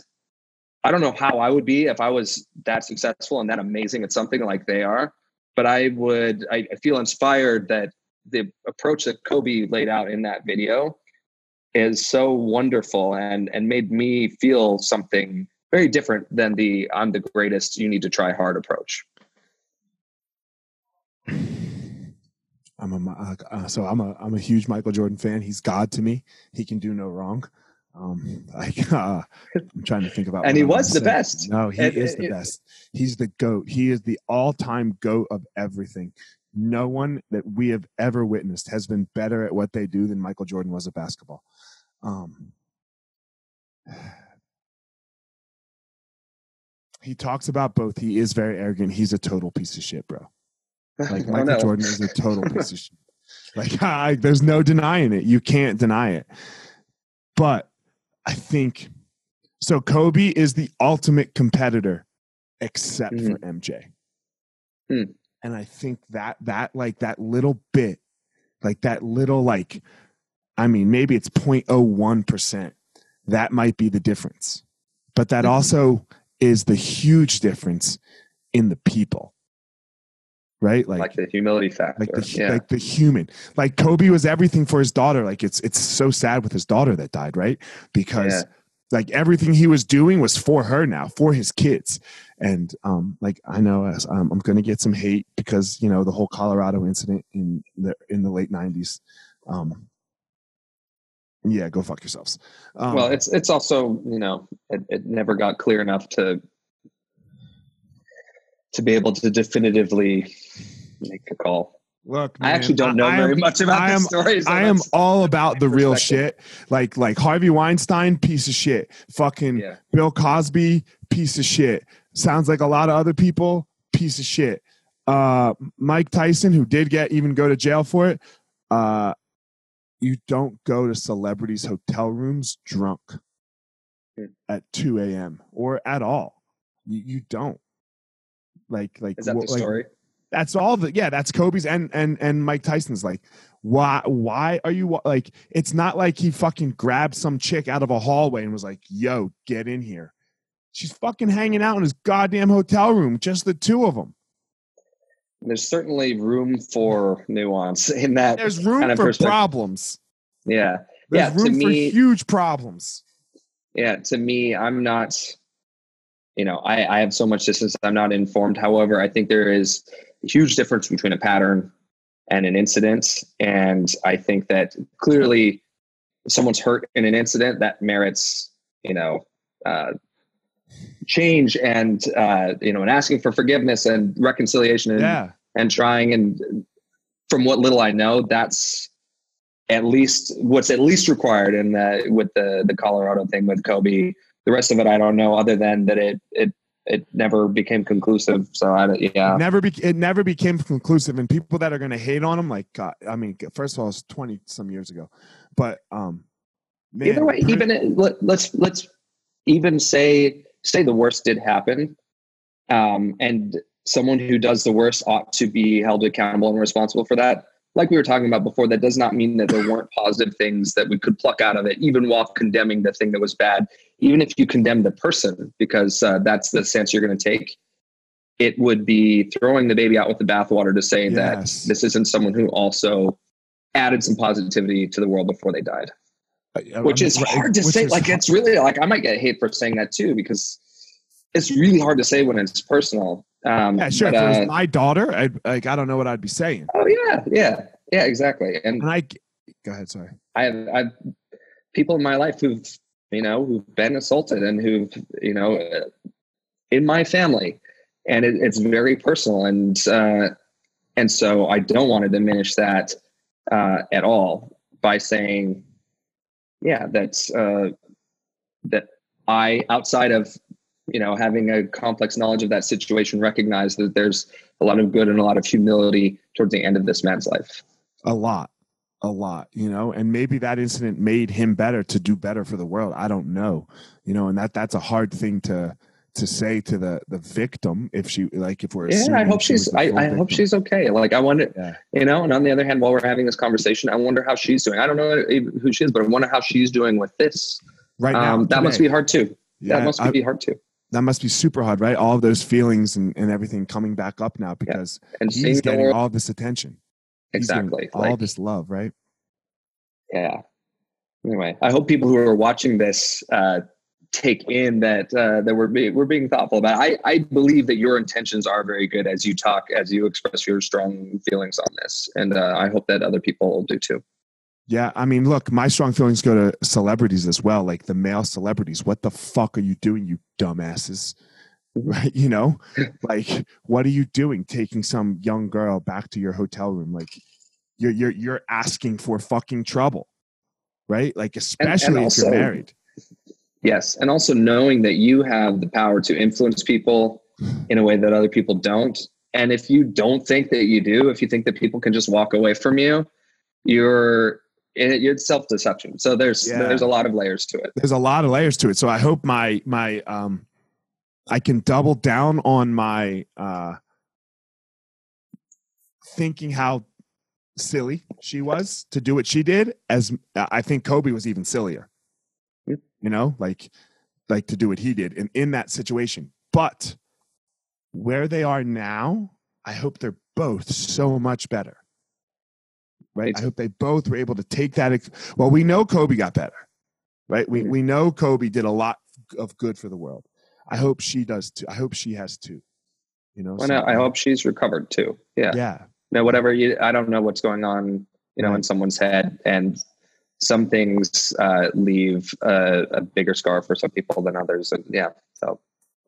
Speaker 2: I don't know how I would be if I was that successful and that amazing at something like they are, but I would. I feel inspired that the approach that Kobe laid out in that video is so wonderful and and made me feel something very different than the I'm the greatest. You need to try hard approach.
Speaker 1: I'm a uh, uh, so I'm a I'm a huge Michael Jordan fan. He's God to me. He can do no wrong. Um, like uh, I'm trying to think about.
Speaker 2: and he was the best.
Speaker 1: No, he it, is the it, best. He's the goat. He is the all-time goat of everything. No one that we have ever witnessed has been better at what they do than Michael Jordan was at basketball. Um, he talks about both. He is very arrogant. He's a total piece of shit, bro. Like Michael Jordan is a total piece of shit. Like I, there's no denying it. You can't deny it. But I think so. Kobe is the ultimate competitor, except mm-hmm. for MJ. Mm. And I think that that like that little bit, like that little like, I mean, maybe it's 0.01 percent. That might be the difference, but that mm-hmm. also is the huge difference in the people right?
Speaker 2: Like, like the humility factor,
Speaker 1: like the, yeah. like the human. Like Kobe was everything for his daughter. Like it's it's so sad with his daughter that died, right? Because yeah. like everything he was doing was for her now, for his kids. And um, like I know um, I'm going to get some hate because you know the whole Colorado incident in the in the late '90s. Um, yeah, go fuck yourselves.
Speaker 2: Um, well, it's it's also you know it, it never got clear enough to to be able to definitively make a call.
Speaker 1: Look,
Speaker 2: man, I actually don't know I very am, much about I am, the story.
Speaker 1: So I am all about the real shit. Like like Harvey Weinstein, piece of shit. Fucking yeah. Bill Cosby, piece of shit. Sounds like a lot of other people, piece of shit. Uh, Mike Tyson, who did get even go to jail for it. Uh, you don't go to celebrities' hotel rooms drunk hmm. at 2 a.m. or at all. You, you don't. Like, like
Speaker 2: is that the story?
Speaker 1: That's all the yeah. That's Kobe's and and and Mike Tyson's like, why why are you like? It's not like he fucking grabbed some chick out of a hallway and was like, "Yo, get in here." She's fucking hanging out in his goddamn hotel room, just the two of them.
Speaker 2: There's certainly room for nuance in that.
Speaker 1: There's room kind of for problems.
Speaker 2: Yeah,
Speaker 1: There's
Speaker 2: yeah.
Speaker 1: Room for me, huge problems.
Speaker 2: Yeah, to me, I'm not you know, I, I have so much distance. I'm not informed. However, I think there is a huge difference between a pattern and an incident. And I think that clearly if someone's hurt in an incident that merits, you know, uh, change and, uh, you know, and asking for forgiveness and reconciliation and,
Speaker 1: yeah.
Speaker 2: and trying. And from what little I know, that's at least what's at least required in the, with the, the Colorado thing with Kobe the rest of it I don't know other than that it it it never became conclusive. So I yeah,
Speaker 1: never be, it never became conclusive. And people that are going to hate on him, like God, I mean, first of all, it's twenty some years ago, but um,
Speaker 2: man, either way, even let, let's let's even say say the worst did happen, um, and someone who does the worst ought to be held accountable and responsible for that like we were talking about before, that does not mean that there weren't positive things that we could pluck out of it, even while condemning the thing that was bad. Even if you condemn the person, because uh, that's the stance you're going to take, it would be throwing the baby out with the bathwater to say yes. that this isn't someone who also added some positivity to the world before they died. Which is hard to say. Like, hard. it's really like I might get hate for saying that too, because it's really hard to say when it's personal. Um,
Speaker 1: yeah, sure. But, if it was uh, my daughter, I like I don't know what I'd be saying.
Speaker 2: Oh yeah, yeah, yeah, exactly. And,
Speaker 1: and I go ahead. Sorry.
Speaker 2: I have I've people in my life who've you know who've been assaulted and who've you know uh, in my family, and it, it's very personal and uh, and so I don't want to diminish that uh, at all by saying, yeah, that's uh, that I, outside of you know having a complex knowledge of that situation, recognize that there's a lot of good and a lot of humility towards the end of this man's life.
Speaker 1: A lot, a lot, you know, and maybe that incident made him better to do better for the world. I don't know, you know, and that that's a hard thing to to say to the the victim if she like if we're
Speaker 2: yeah i hope she's i, I hope she's okay. Like i wonder yeah. you know and on the other hand while we're having this conversation i wonder how she's doing. I don't know who she is but i wonder how she's doing with this.
Speaker 1: Right now
Speaker 2: um, that must be hard too. Yeah, that must I, be hard too
Speaker 1: that must be super hard right all of those feelings and, and everything coming back up now because yeah. and he's getting all this attention
Speaker 2: exactly
Speaker 1: all like, this love right
Speaker 2: yeah anyway i hope people who are watching this uh, take in that uh, that we're being, we're being thoughtful about. I I believe that your intentions are very good as you talk as you express your strong feelings on this, and uh, I hope that other people do too.
Speaker 1: Yeah, I mean, look, my strong feelings go to celebrities as well, like the male celebrities. What the fuck are you doing, you dumbasses? Right? You know, like what are you doing, taking some young girl back to your hotel room? Like you're you're you're asking for fucking trouble, right? Like especially and, and also, if you're married
Speaker 2: Yes. And also knowing that you have the power to influence people in a way that other people don't. And if you don't think that you do, if you think that people can just walk away from you, you're it's self deception. So there's yeah. there's a lot of layers to it.
Speaker 1: There's a lot of layers to it. So I hope my my um I can double down on my uh thinking how silly she was to do what she did as I think Kobe was even sillier you know, like like to do what he did in, in that situation. But where they are now, I hope they're both so much better. Right? I hope they both were able to take that. Ex- well, we know Kobe got better, right? We, we know Kobe did a lot of good for the world. I hope she does too. I hope she has too. You know,
Speaker 2: well, so, no, I hope she's recovered too. Yeah.
Speaker 1: Yeah.
Speaker 2: Now, whatever you, I don't know what's going on, you know, right. in someone's head, and some things uh, leave a, a, bigger scar for some people than others, and yeah. So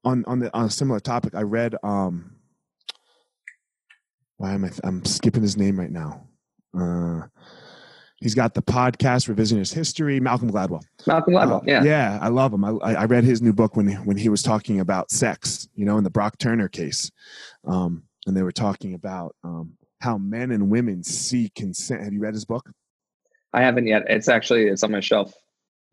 Speaker 1: on on the on a similar topic, I read. um Why am I? I'm skipping his name right now. Uh, he's got the podcast Revisionist History. Malcolm Gladwell.
Speaker 2: Malcolm Gladwell. Uh, yeah.
Speaker 1: Yeah, I love him. I, I read his new book when when he was talking about sex. You know, in the Brock Turner case, um, and they were talking about um, how men and women see consent. Have you read his book?
Speaker 2: I haven't yet. It's actually it's on my shelf.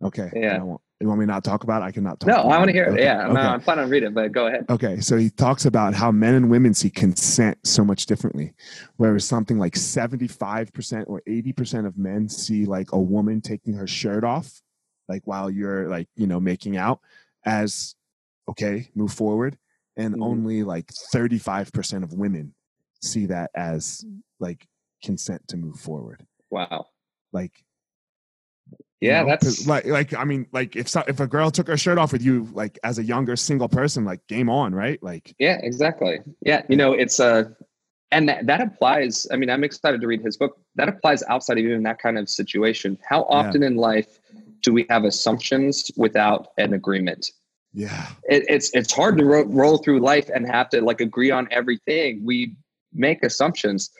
Speaker 1: Okay.
Speaker 2: Yeah.
Speaker 1: You want me not talk about it? I cannot talk.
Speaker 2: No, I want to hear it. Okay. Yeah. Okay. No, I'm planning on reading it, but go ahead.
Speaker 1: Okay. So he talks about how men and women see consent so much differently. Whereas something like 75% or 80% of men see like a woman taking her shirt off, like while you're like, you know, making out as okay, move forward. And mm-hmm. only like 35% of women see that as like consent to move forward.
Speaker 2: Wow
Speaker 1: like
Speaker 2: yeah you know, that's
Speaker 1: like like i mean like if so, if a girl took her shirt off with you like as a younger single person like game on right? Like
Speaker 2: yeah exactly. Yeah you know it's uh and that, that applies i mean i'm excited to read his book. That applies outside of even that kind of situation. How often yeah. in life do we have assumptions without an agreement?
Speaker 1: Yeah.
Speaker 2: It, it's it's hard to ro- roll through life and have to like agree on everything. We make assumptions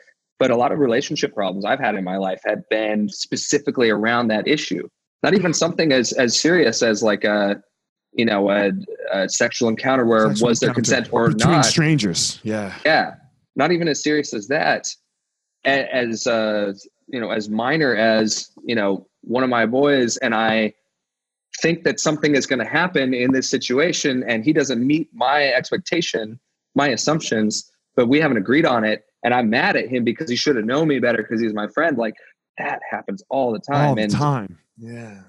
Speaker 2: but a lot of relationship problems I've had in my life have been specifically around that issue. Not even something as as serious as like a you know a, a sexual encounter where sexual was there consent or
Speaker 1: between
Speaker 2: not
Speaker 1: strangers. Yeah,
Speaker 2: yeah, not even as serious as that. As uh, you know, as minor as you know, one of my boys and I think that something is going to happen in this situation, and he doesn't meet my expectation, my assumptions, but we haven't agreed on it and I'm mad at him because he should have known me better because he's my friend. Like that happens all the time.
Speaker 1: All the and, time. Yeah.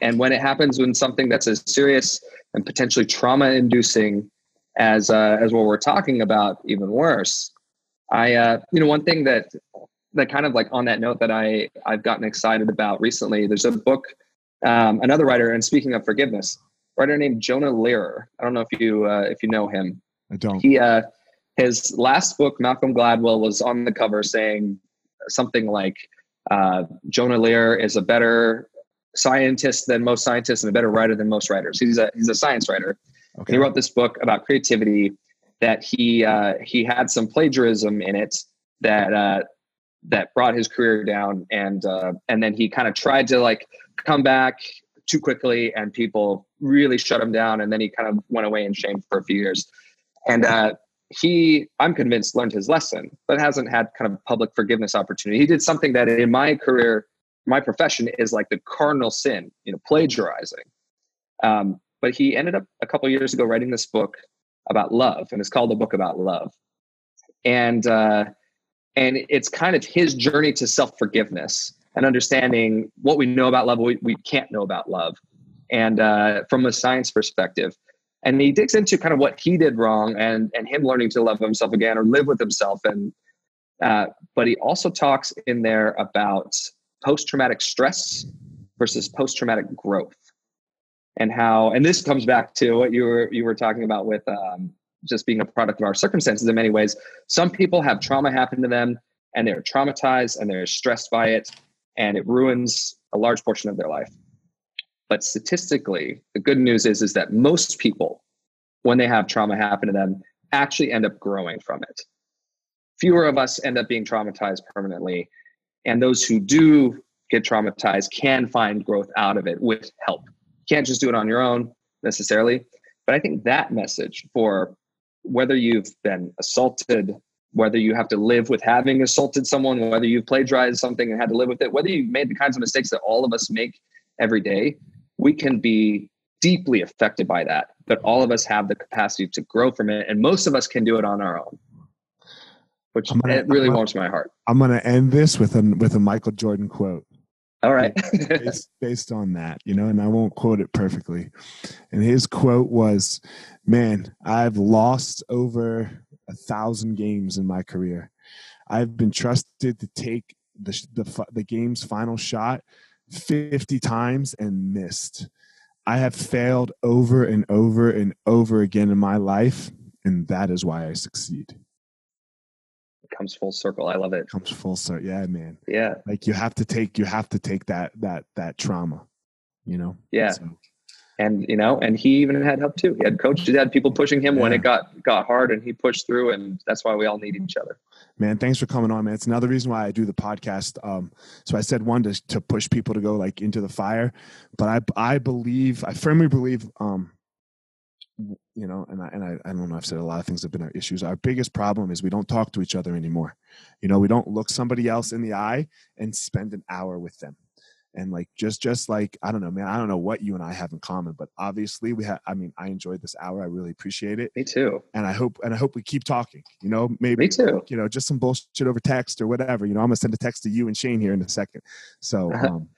Speaker 2: And when it happens when something that's as serious and potentially trauma inducing as uh, as what we're talking about, even worse. I uh, you know one thing that that kind of like on that note that I I've gotten excited about recently. There's a book, um, another writer, and speaking of forgiveness, writer named Jonah Lehrer. I don't know if you uh, if you know him.
Speaker 1: I don't.
Speaker 2: He uh, his last book, Malcolm Gladwell, was on the cover saying something like uh, Jonah Lehrer is a better scientist than most scientists and a better writer than most writers. He's a he's a science writer. Okay. He wrote this book about creativity that he uh, he had some plagiarism in it that uh, that brought his career down, and uh, and then he kind of tried to like come back too quickly, and people really shut him down. And then he kind of went away in shame for a few years. And uh, he, I'm convinced, learned his lesson, but hasn't had kind of public forgiveness opportunity. He did something that in my career, my profession is like the cardinal sin, you know, plagiarizing. Um, but he ended up a couple years ago writing this book about love, and it's called a book about love. And uh, and it's kind of his journey to self forgiveness and understanding what we know about love, what we, we can't know about love, and uh, from a science perspective. And he digs into kind of what he did wrong and and him learning to love himself again or live with himself. And uh, but he also talks in there about post traumatic stress versus post traumatic growth, and how and this comes back to what you were you were talking about with um, just being a product of our circumstances in many ways. Some people have trauma happen to them and they're traumatized and they're stressed by it and it ruins a large portion of their life. But statistically, the good news is, is that most people, when they have trauma happen to them, actually end up growing from it. Fewer of us end up being traumatized permanently. And those who do get traumatized can find growth out of it with help. You can't just do it on your own necessarily. But I think that message for whether you've been assaulted, whether you have to live with having assaulted someone, whether you've plagiarized something and had to live with it, whether you've made the kinds of mistakes that all of us make every day, we can be deeply affected by that. But all of us have the capacity to grow from it, and most of us can do it on our own, which gonna, it really warms my heart.
Speaker 1: I'm going to end this with a with a Michael Jordan quote.
Speaker 2: All right.
Speaker 1: based, based on that, you know, and I won't quote it perfectly. And his quote was, Man, I've lost over a thousand games in my career. I've been trusted to take the, the, the game's final shot 50 times and missed. I have failed over and over and over again in my life, and that is why I succeed It
Speaker 2: comes full circle. I love it.
Speaker 1: Comes full circle. Yeah, man.
Speaker 2: Yeah.
Speaker 1: Like you have to take you have to take that that that trauma, you know.
Speaker 2: Yeah. So. And you know, and he even had help too. He had coaches, he had people pushing him yeah. when it got got hard, and he pushed through. And that's why we all need each other.
Speaker 1: Man, thanks for coming on, man. It's another reason why I do the podcast. Um, so I said one to to push people to go like into the fire, but I I believe I firmly believe um you know, and I and I, I don't know. I've said a lot of things have been our issues. Our biggest problem is we don't talk to each other anymore. You know, we don't look somebody else in the eye and spend an hour with them. And like just just like I don't know, man. I don't know what you and I have in common, but obviously we have. I mean, I enjoyed this hour. I really appreciate it.
Speaker 2: Me too.
Speaker 1: And I hope and I hope we keep talking. You know, maybe
Speaker 2: me too.
Speaker 1: You know, just some bullshit over text or whatever. You know, I'm gonna send a text to you and Shane here in a second. So. Um,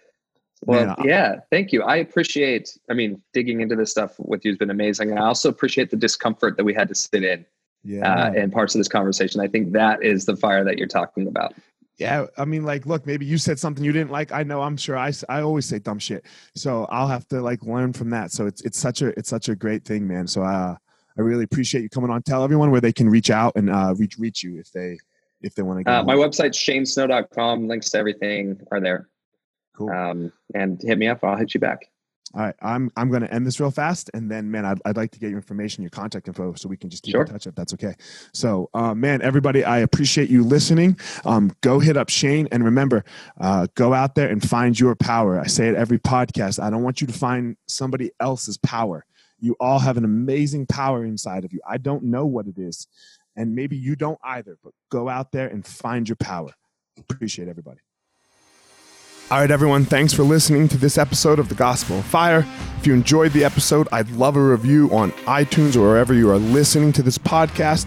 Speaker 2: well, Man, yeah, thank you. I appreciate, I mean, digging into this stuff with you has been amazing. And I also appreciate the discomfort that we had to sit in yeah. uh, in parts of this conversation. I think that is the fire that you're talking about.
Speaker 1: Yeah, I mean, like, look, maybe you said something you didn't like. I know, I'm sure. I, I always say dumb shit, so I'll have to like learn from that. So it's it's such a it's such a great thing, man. So uh, I really appreciate you coming on. Tell everyone where they can reach out and uh, reach reach you if they if they want to.
Speaker 2: Uh, my website's shanesnow.com. Links to everything are there. Cool. Um, and hit me up. I'll hit you back.
Speaker 1: All right, I'm I'm going to end this real fast, and then man, I'd, I'd like to get your information, your contact info, so we can just keep sure. in touch if that's okay. So, uh, man, everybody, I appreciate you listening. Um, go hit up Shane, and remember, uh, go out there and find your power. I say it every podcast. I don't want you to find somebody else's power. You all have an amazing power inside of you. I don't know what it is, and maybe you don't either. But go out there and find your power. Appreciate everybody. All right, everyone, thanks for listening to this episode of The Gospel of Fire. If you enjoyed the episode, I'd love a review on iTunes or wherever you are listening to this podcast.